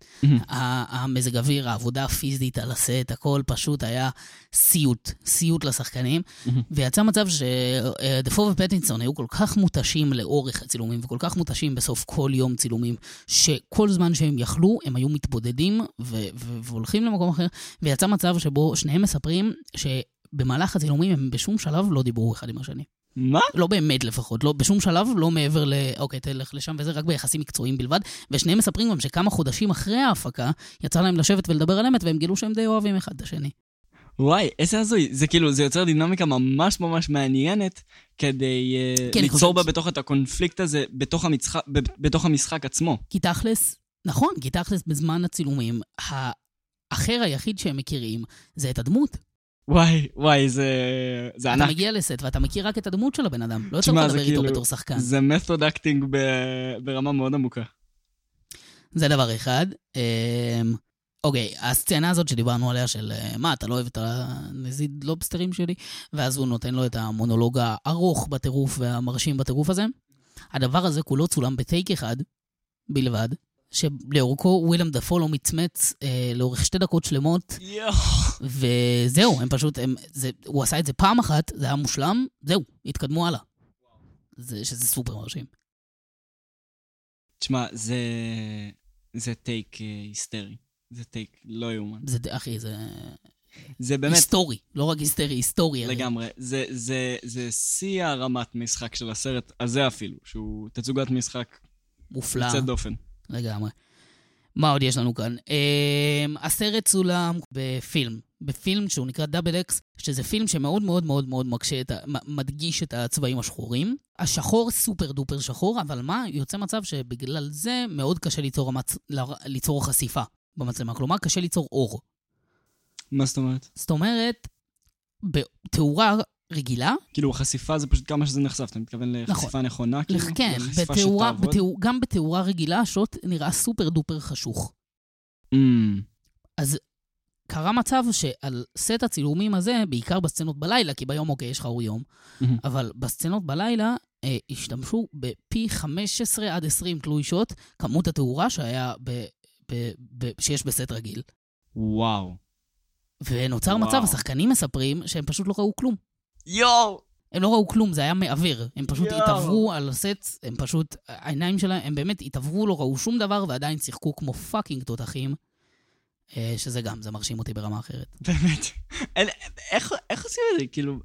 המזג אוויר, העבודה הפיזית על הסט, הכל פשוט היה סיוט, סיוט לשחקנים. ויצא מצב שדפו ופטינסון היו כל כך מותשים לאורך הצילומים, וכל כך מותשים בסוף כל יום צילומים, שכל זמן שהם יכלו, הם היו מתבודדים ו- ו- והולכים למקום אחר. ויצא מצב שבו שניהם מספרים שבמהלך הצילומים הם בשום שלב לא דיברו אחד עם השני. מה? לא באמת לפחות, לא, בשום שלב, לא מעבר ל... אוקיי, תלך לשם וזה, רק ביחסים מקצועיים בלבד. ושניהם מספרים גם שכמה חודשים אחרי ההפקה, יצא להם לשבת ולדבר על אמת, והם גילו שהם די אוהבים אחד את השני. וואי, איזה הזוי. זה כאילו, זה יוצר דינמיקה ממש ממש מעניינת כדי אה, כן, ליצור בה בתוך את הקונפליקט הזה, בתוך המשחק, בתוך המשחק עצמו. כי תכלס, נכון, כי תכלס בזמן הצילומים, האחר היחיד שהם מכירים זה את הדמות. וואי, וואי, זה, זה אתה ענק. מגיע לסט ואתה מכיר רק את הדמות של הבן אדם. לא זה לדבר איתו בתור שחקן. זה method acting ב- ברמה מאוד עמוקה. זה דבר אחד. אמ, אוקיי, הסצנה הזאת שדיברנו עליה של אה, מה, אתה לא אוהב את הנזיד לובסטרים שלי? ואז הוא נותן לו את המונולוג הארוך בטירוף והמרשים בטירוף הזה. הדבר הזה כולו צולם בטייק אחד בלבד, שלאורכו ווילם דפו לא מצמץ אה, לאורך שתי דקות שלמות, יואו. וזהו, הם פשוט, הם, זה, הוא עשה את זה פעם אחת, זה היה מושלם, זהו, התקדמו הלאה. זה, שזה סופר מרשים. תשמע, זה... זה טייק אה, היסטרי. זה טייק לא יאומן. זה, אחי, זה זה באמת, היסטורי, לא רק היסטרי, היסטורי. לגמרי. זה, זה, זה שיא הרמת משחק של הסרט הזה אפילו, שהוא תצוגת משחק מופלא, יוצאת דופן. לגמרי. מה עוד יש לנו כאן? Um, הסרט צולם בפילם, בפילם שהוא נקרא דאבל אקס, שזה פילם שמאוד מאוד מאוד מאוד מקשה את ה... מדגיש את הצבעים השחורים. השחור סופר דופר שחור, אבל מה? יוצא מצב שבגלל זה מאוד קשה ליצור, המצ... ל- ליצור חשיפה במצלמה. כלומר, קשה ליצור אור. מה זאת אומרת? זאת אומרת, בתאורה רגילה, כאילו, החשיפה זה פשוט כמה שזה נחשף. אתה מתכוון לחשיפה נכונה? כאילו? כן, בתאורה? בתאור, גם בתאורה רגילה השוט נראה סופר דופר חשוך. אמ, אז קרה מצב שעל סט הצילומים הזה, בעיקר בסצנות בלילה, כי ביום אוקיי, יש לך אור יום, מהמם. אבל בסצנות בלילה אה, השתמשו בפי 15 עד 20 תלוי שוט, כמות התאורה שהיה ב, ב, ב, שיש בסט רגיל. וואו. ונוצר וואו. מצב, השחקנים מספרים שהם פשוט לא ראו כלום. יואו! הם לא ראו כלום, זה היה מעוור. הם פשוט יואו. התעוורו על הסט, הם פשוט, העיניים שלהם, הם באמת התעוורו, לא ראו שום דבר, ועדיין שיחקו כמו fucking תותחים. אה, שזה גם, זה מרשים אותי ברמה אחרת. באמת. אין- איך איך עושים את זה? כאילו...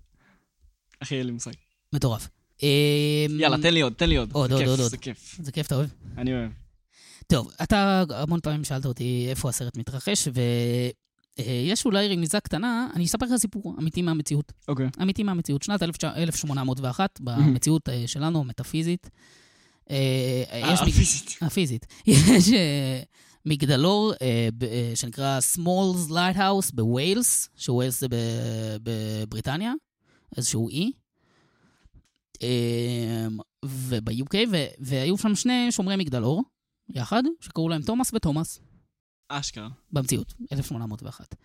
אחי, אין לי מושג. מטורף. אה, יאללה, תן לי עוד, תן לי עוד. עוד, עוד, עוד, עוד. זה כיף. זה כיף, אתה אוהב? אני אוהב. טוב, אתה המון פעמים שאלת אותי איפה הסרט מתרחש, ויש אולי רמיזה קטנה, אני אספר לך סיפור אמיתי מהמציאות. אוקיי. אמיתי מהמציאות. שנת 1801, במציאות אה, שלנו, המטאפיזית. אה, יש אה, מג- פיזית. הפיזית. יש אה, מגדלור אה, אה, שנקרא Smalls Lighthouse בווילס, שווילס זה בבריטניה, איזשהו אי. אה, וב-UK, והיו שם שני שומרי מגדלור, יחד, שקראו להם תומאס ותומאס, אשכרה. במציאות, 1801.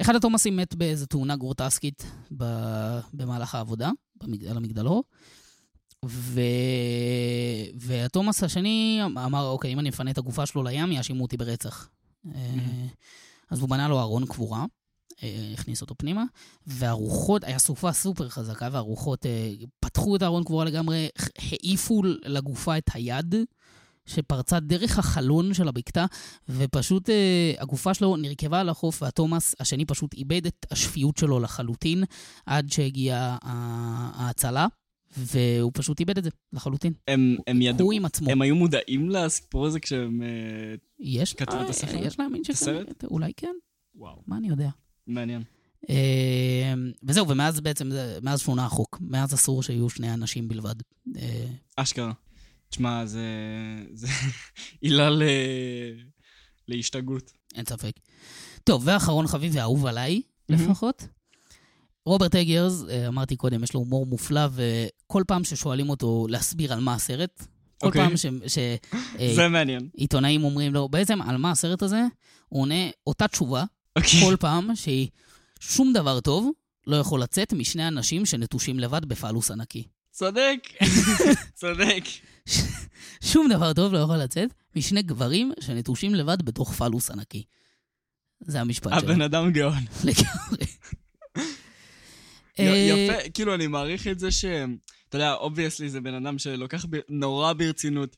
אחד התומאסים מת באיזו תאונה גרוטסקית ב- במהלך העבודה, על המגדלור. ו... והתומאס השני אמר, אוקיי, אם אני מפנה את הגופה שלו לים, יאשימו אותי ברצח. אה, אז הוא בנה לו ארון קבורה, אה, הכניס אותו פנימה, והרוחות, היה סופה סופר חזקה, והרוחות אה, פתחו את הארון קבורה לגמרי, העיפו לגופה את היד, שפרצה דרך החלון של הבקתה, ופשוט אה, הגופה שלו נרכבה על החוף, והתומאס השני פשוט איבד את השפיות שלו לחלוטין, עד שהגיעה ההצלה, והוא פשוט איבד את זה לחלוטין. הם הם ידעו, הוא עם עצמו. הם היו מודעים לסיפור הזה כשהם... אה, יש כתבו את אה, הספר? יש להאמין את? שכן, אולי כן, וואו, מה אני יודע. מעניין. אה, וזהו, ומאז בעצם, מאז שונה החוק. מאז אסור שיהיו שני אנשים בלבד. אה, אשכרה. תשמע, זה... זה עילה ל... להשתגעות. אין ספק. טוב, ואחרון חביב ואהוב עליי. לפחות. רוברט אגרס, אה, אמרתי קודם, יש לו הומור מופלא, וכל פעם ששואלים אותו להסביר על מה הסרט, כל אוקיי. פעם שעיתונאים זה מעניין. אומרים לו, בעצם על מה הסרט הזה, הוא עונה אותה תשובה, אוקיי. כל פעם שהיא שום דבר טוב לא יכול לצאת משני אנשים שנטושים לבד בפאלוס ענקי. צודק. צודק. שום דבר טוב לא יכול לצאת משני גברים שנטושים לבד בתוך פאלוס ענקי. זה המשפט שלו. הבן אדם גאון. לגמרי. אה, יפה, כאילו, אני מעריך את זה ש... אתה יודע, obviously זה בן אדם שלוקח נורא ברצינות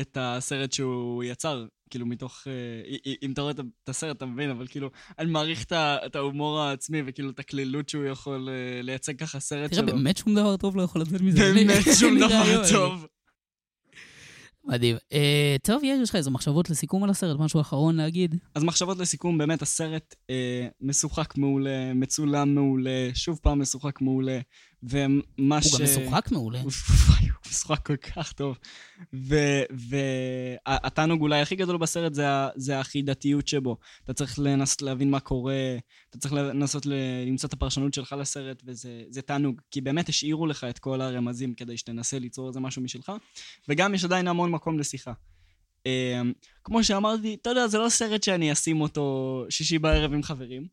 את הסרט שהוא יצר. כאילו, מתוך... אה, אם אתה רואה את הסרט, אתה מבין, אבל כאילו, אני מעריך את ההומור העצמי, וכאילו, את הקלילות שהוא יכול אה, לייצג ככה סרט תראה, שלו. באמת שום דבר טוב לא יכול לצאת מזה. באמת שום דבר. טוב. מדהים. אה, טוב, יש לך איזה מחשבות לסיכום על הסרט? משהו אחרון להגיד? אז מחשבות לסיכום, באמת הסרט אה, משוחק מעולה, מצולם מעולה, שוב פעם משוחק מעולה, ומה ש... הוא גם משוחק מעולה. הוא משוחק כל כך טוב. והתענוג אולי הכי גדול בסרט זה, זה החידתיות שבו. אתה צריך לנסות להבין מה קורה, אתה צריך לנסות למצוא את הפרשנות שלך לסרט, וזה זה תענוג. כי באמת השאירו לך את כל הרמזים כדי שתנסה ליצור איזה משהו משלך, וגם יש עדיין המון מקום לשיחה. אמ, כמו שאמרתי, אתה יודע, זה לא סרט שאני אשים אותו שישי בערב עם חברים.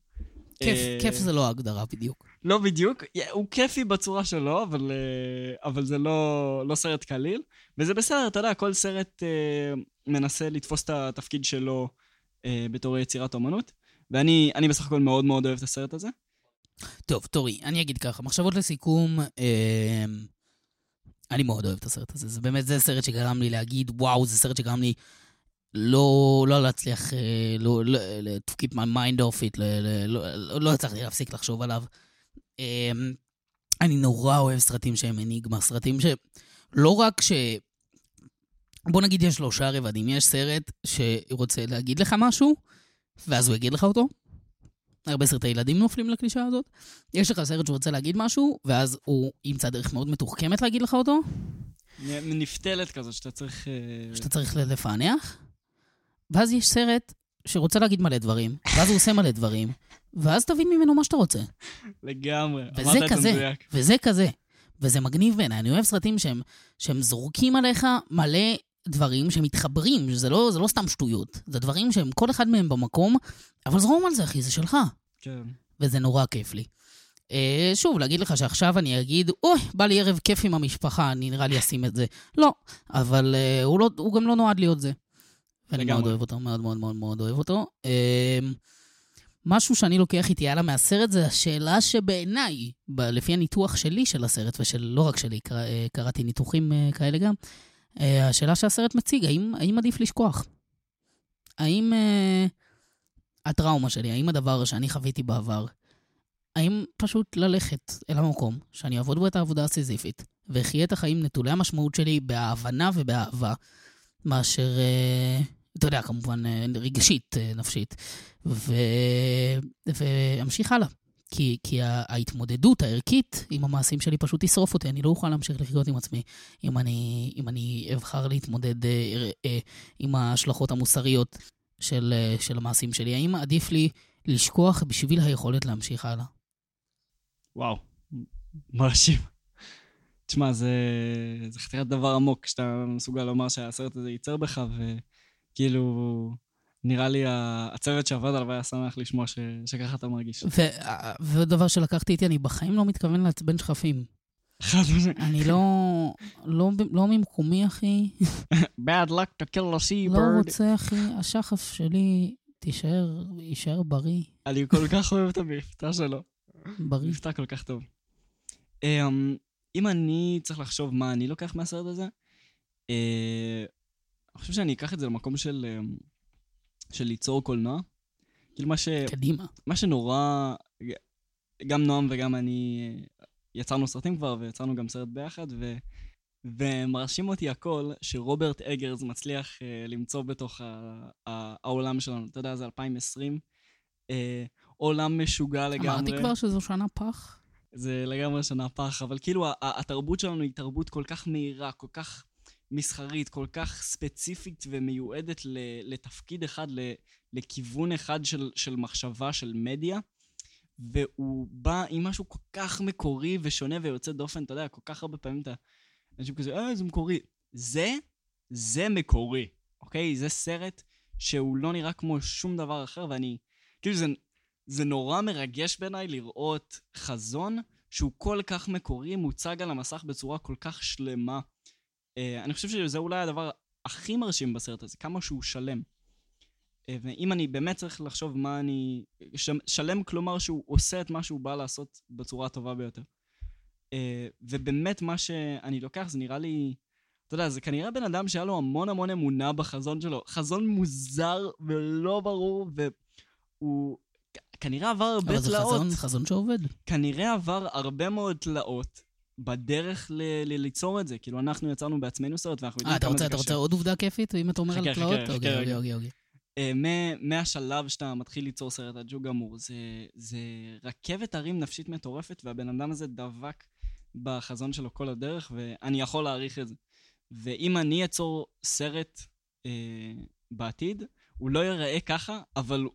כיף, אה, כיף זה לא ההגדרה בדיוק. לא בדיוק, הוא כיפי בצורה שלו, אבל, אה, אבל זה לא, לא סרט קליל. וזה בסדר, אתה יודע, כל סרט אה, מנסה לתפוס את התפקיד שלו אה, בתור יצירת אומנות. ואני אני בסך הכל מאוד מאוד אוהב את הסרט הזה. טוב, תורי, אני אגיד ככה, מחשבות לסיכום, אה, אני מאוד אוהב את הסרט הזה. זה באמת, זה סרט שגרם לי להגיד, וואו, זה סרט שגרם לי לא, לא להצליח, אה, לא, לא, to keep my mind off it, לא, לא, לא הצלחתי להפסיק לחשוב עליו. אה, אני נורא אוהב סרטים שהם אניגמה, סרטים שלא רק ש... בוא נגיד יש שלושה רבדים, יש סרט שרוצה להגיד לך משהו, ואז הוא יגיד לך אותו. הרבה סרטי ילדים נופלים לקלישה הזאת. יש לך סרט שרוצה להגיד משהו, ואז הוא ימצא דרך מאוד מתוחכמת להגיד לך אותו, נפתלת כזאת שאתה צריך... אה, שאתה צריך לפענח. ואז יש סרט שרוצה להגיד מלא דברים, ואז הוא עושה מלא דברים, ואז תבין ממנו מה שאתה רוצה. לגמרי. וזה כזה. וזה כזה. וזה מגניב בעיניי. אני אוהב סרטים שהם, שהם זורקים עליך מלא דברים שמתחברים, זה לא, זה לא סתם שטויות. זה דברים שהם, כל אחד מהם במקום, אבל זרום על זה, אחי, זה שלך. כן. וזה נורא כיף לי. אה, שוב, להגיד לך שעכשיו אני אגיד, אוי, בא לי ערב כיף עם המשפחה, אני נראה לי אשים את זה. לא, אבל אה, הוא, לא, הוא גם לא נועד להיות זה. לגמרי. מאוד אוהב אותו, מאוד מאוד מאוד מאוד אוהב אותו. אה, משהו שאני לוקח איתי הלאה מהסרט זה השאלה שבעיניי, לפי הניתוח שלי של הסרט, ושל לא רק שלי, קרא, אה, קראתי ניתוחים אה, כאלה גם, אה, השאלה שהסרט מציג, האם, האם עדיף לשכוח? האם הטראומה שלי, האם הדבר שאני חוויתי בעבר, האם פשוט ללכת אל המקום, שאני אעבוד בו את העבודה הסיזיפית, ואחיה את החיים נטולי המשמעות שלי בהבנה ובאהבה, מאשר, אה, אתה יודע, כמובן אה, רגשית, אה, נפשית, ו... ואמשיך הלאה. כי, כי ההתמודדות הערכית עם המעשים שלי פשוט תשרוף אותי, אני לא אוכל להמשיך לחיות עם עצמי אם אני, אם אני אבחר להתמודד אה, אה, עם ההשלכות המוסריות של, אה, של המעשים שלי. האם עדיף לי לשכוח בשביל היכולת להמשיך הלאה? וואו, מרשים. תשמע, זה, זה חתיכת דבר עמוק שאתה מסוגל לומר שהסרט הזה ייצר בך, וכאילו, נראה לי הצוות שעבד עליו היה שמח לשמוע ש, שככה אתה מרגיש. ו- ועוד דבר שלקחתי איתי, אני בחיים לא מתכוון לעצבן שכפים. אני לא, לא, לא ממקומי, אחי. bad luck to kill a לא seabird. רוצה, אחי. השחף שלי תישאר, יישאר בריא. אני כל כך אוהב את המבטא שלו. בריא. מבטא כל כך טוב. אמ, אם אני צריך לחשוב מה אני לוקח מהסרט הזה, אה, אני חושב שאני אקח את זה למקום של, אמ, של ליצור קולנוע. כאילו מה, ש, קדימה. מה שנורא, גם נועם וגם אני אה, יצרנו סרטים כבר, ויצרנו גם סרט ביחד, ו, ומרשים אותי הכל שרוברט אגרס מצליח אה, למצוא בתוך ה, ה, העולם שלנו. אתה יודע, זה 2020. אה, עולם משוגע לגמרי. אמרתי כבר שזו שנה פח? זה לגמרי שנה פח, אבל כאילו התרבות שלנו היא תרבות כל כך מהירה, כל כך מסחרית, כל כך ספציפית ומיועדת לתפקיד אחד, לכיוון אחד של, של מחשבה, של מדיה, והוא בא עם משהו כל כך מקורי ושונה ויוצא דופן, אתה יודע, כל כך הרבה פעמים אתה... אנשים כזה, אה, זה מקורי. זה, זה מקורי, אוקיי? זה סרט שהוא לא נראה כמו שום דבר אחר, ואני... כאילו זה, זה נורא מרגש בעיניי לראות חזון שהוא כל כך מקורי, מוצג על המסך בצורה כל כך שלמה. Uh, אני חושב שזה אולי הדבר הכי מרשים בסרט הזה, כמה שהוא שלם. Uh, ואם אני באמת צריך לחשוב מה אני... ש... שלם כלומר שהוא עושה את מה שהוא בא לעשות בצורה הטובה ביותר. Uh, ובאמת מה שאני לוקח זה נראה לי... אתה יודע, זה כנראה בן אדם שהיה לו המון המון אמונה בחזון שלו. חזון מוזר ולא ברור, והוא כנראה עבר הרבה אבל זה תלאות. חזון, חזון שעובד. כנראה עבר הרבה מאוד תלאות בדרך ל- ל- ליצור את זה. כאילו, אנחנו יצרנו בעצמנו סרט, ואנחנו אה, יודעים אתה כמה זה אתה קשה. רוצה עוד עובדה כיפית, אם אתה אומר על חכה, תלאות? חכה, אוקיי, חכה אוקיי. אוקיי, אוקיי. אה, מה- מהשלב שאתה מתחיל ליצור סרט עד שהוא גמור, זה, זה רכבת הרים נפשית מטורפת, והבן אדם הזה דבק בחזון שלו כל הדרך, ואני יכול להעריך את זה. ואם אני אצור סרט אה, בעתיד, הוא לא ייראה ככה, אבל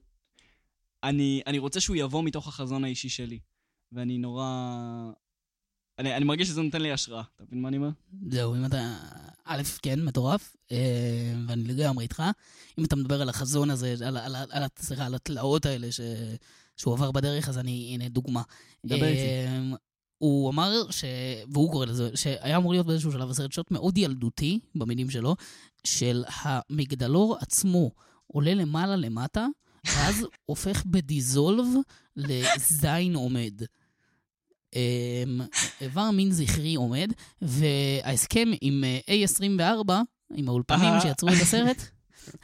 אני, אני רוצה שהוא יבוא מתוך החזון האישי שלי. ואני נורא... אני, אני מרגיש שזה נותן לי השראה. אתה מבין מה אני אומר? זהו, אם אתה... א', כן, מטורף, אה, ואני לגמרי איתך. אם אתה מדבר על החזון הזה, על, על, על, סליחה, על התלאות האלה ש, שהוא עבר בדרך, אז אני, הנה, דוגמה. דבר איתי. אה, הוא אמר, ש... והוא קורא לזה, שהיה אמור להיות באיזשהו שלב הסרט שוט מאוד ילדותי, במילים שלו, של המגדלור עצמו עולה למעלה למטה, ואז הופך בדיזולב לזין עומד. אמ, איבר מין זכרי עומד, וההסכם עם אה, A24, עם האולפנים. שיצרו את הסרט,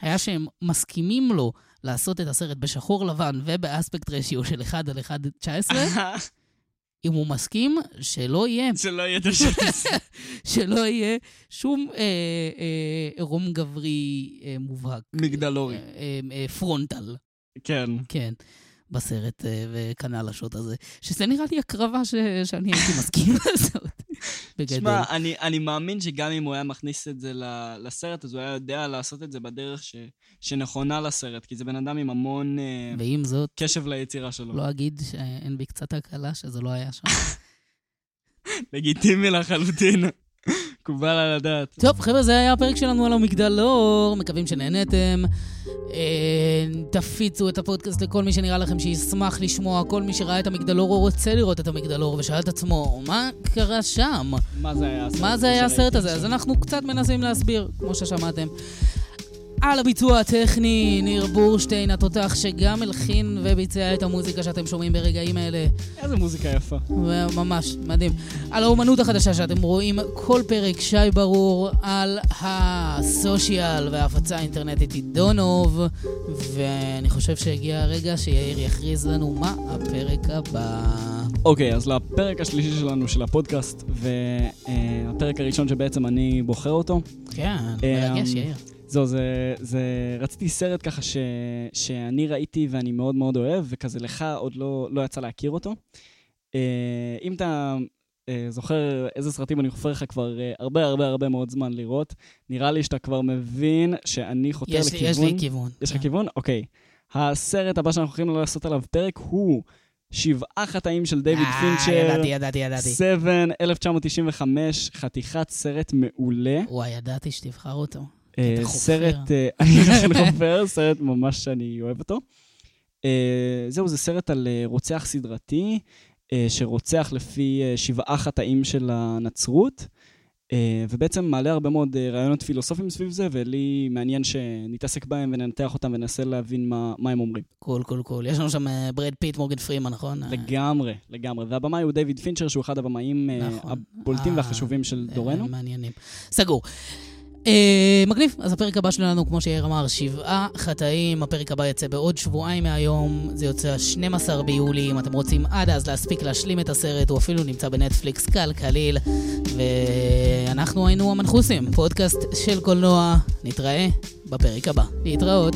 היה שהם מסכימים לו לעשות את הסרט בשחור לבן ובאספקט רשיו של 1 על 1.19, אם הוא מסכים שלא יהיה, שלא יהיה את הזה. שלא יהיה שום אה, אה, עירום גברי אה, מובהק. מגדלורי. אה, אה, אה, פרונטל. כן. כן, בסרט, אה, וכנ"ל השוט הזה. שזה נראה לי הקרבה ש... שאני הייתי מסכים לעשות. בגדול. תשמע, אני, אני מאמין שגם אם הוא היה מכניס את זה לסרט, אז הוא היה יודע לעשות את זה בדרך ש, שנכונה לסרט, כי זה בן אדם עם המון אה, ועם זאת, קשב ליצירה שלו. לא אגיד שאין בי קצת הקלה שזה לא היה שם. לגיטימי לחלוטין. מקובל על הדעת. טוב, חבר'ה, זה היה הפרק שלנו על המגדלור, מקווים שנהנתם. אה, תפיצו את הפודקאסט לכל מי שנראה לכם שישמח לשמוע, כל מי שראה את המגדלור או רוצה לראות את המגדלור ושאל את עצמו, מה קרה שם? מה זה היה הסרט? מה זה היה הסרט הזה? אז? אנחנו קצת מנסים להסביר, כמו ששמעתם. על הביצוע הטכני, ניר בורשטיין, התותח שגם הלחין וביצע את המוזיקה שאתם שומעים ברגעים האלה. איזה מוזיקה יפה. ממש, מדהים. על האומנות החדשה שאתם רואים כל פרק, שי ברור, על הסושיאל וההפצה האינטרנטית עידונוב, ואני חושב שהגיע הרגע שיאיר יכריז לנו מה הפרק הבא. אוקיי, אז לפרק השלישי שלנו של הפודקאסט, והפרק הראשון שבעצם אני בוחר אותו. כן, אה, מרגש, יאיר. זהו, זה, זה... רציתי סרט ככה ש, שאני ראיתי ואני מאוד מאוד אוהב, וכזה לך עוד לא, לא יצא להכיר אותו. אה, אם אתה אה, זוכר איזה סרטים אני חופר לך כבר אה, הרבה הרבה הרבה מאוד זמן לראות, נראה לי שאתה כבר מבין שאני חותר יש, לכיוון... יש לי כיוון. יש לך כן. כיוון? אוקיי. הסרט הבא שאנחנו הולכים לעשות עליו פרק הוא שבעה חטאים של דיוויד אה, פינצ'ר. ידעתי, ידעתי, ידעתי. 7, 1995, חתיכת סרט מעולה. וואי, ידעתי שתבחר אותו. אה. סרט, אה, אני אכן חופר, סרט ממש שאני אוהב אותו. אה, זהו, זה סרט על רוצח סדרתי, שרוצח לפי שבעה חטאים של הנצרות, ובעצם מעלה הרבה מאוד רעיונות פילוסופיים סביב זה, ולי מעניין שנתעסק בהם וננתח אותם וננסה להבין מה, מה הם אומרים. cool, cool, cool. יש לנו שם ברד פיט, מורגן פרימן, נכון? לגמרי, לגמרי. והבמאי הוא דיוויד פינצ'ר, שהוא אחד הבמאים נכון. הבולטים והחשובים של דורנו. מעניינים. סגור. אה, מגניב, אז הפרק הבא שלנו, כמו שיאיר אמר, שבעה חטאים. הפרק הבא יצא בעוד שבועיים מהיום. זה יוצא 12 ביולי. אם אתם רוצים עד אז להספיק להשלים את הסרט, הוא אפילו נמצא בנטפליקס קל קליל. ואנחנו היינו המנחוסים, פודקאסט של קולנוע. נתראה בפרק הבא. להתראות.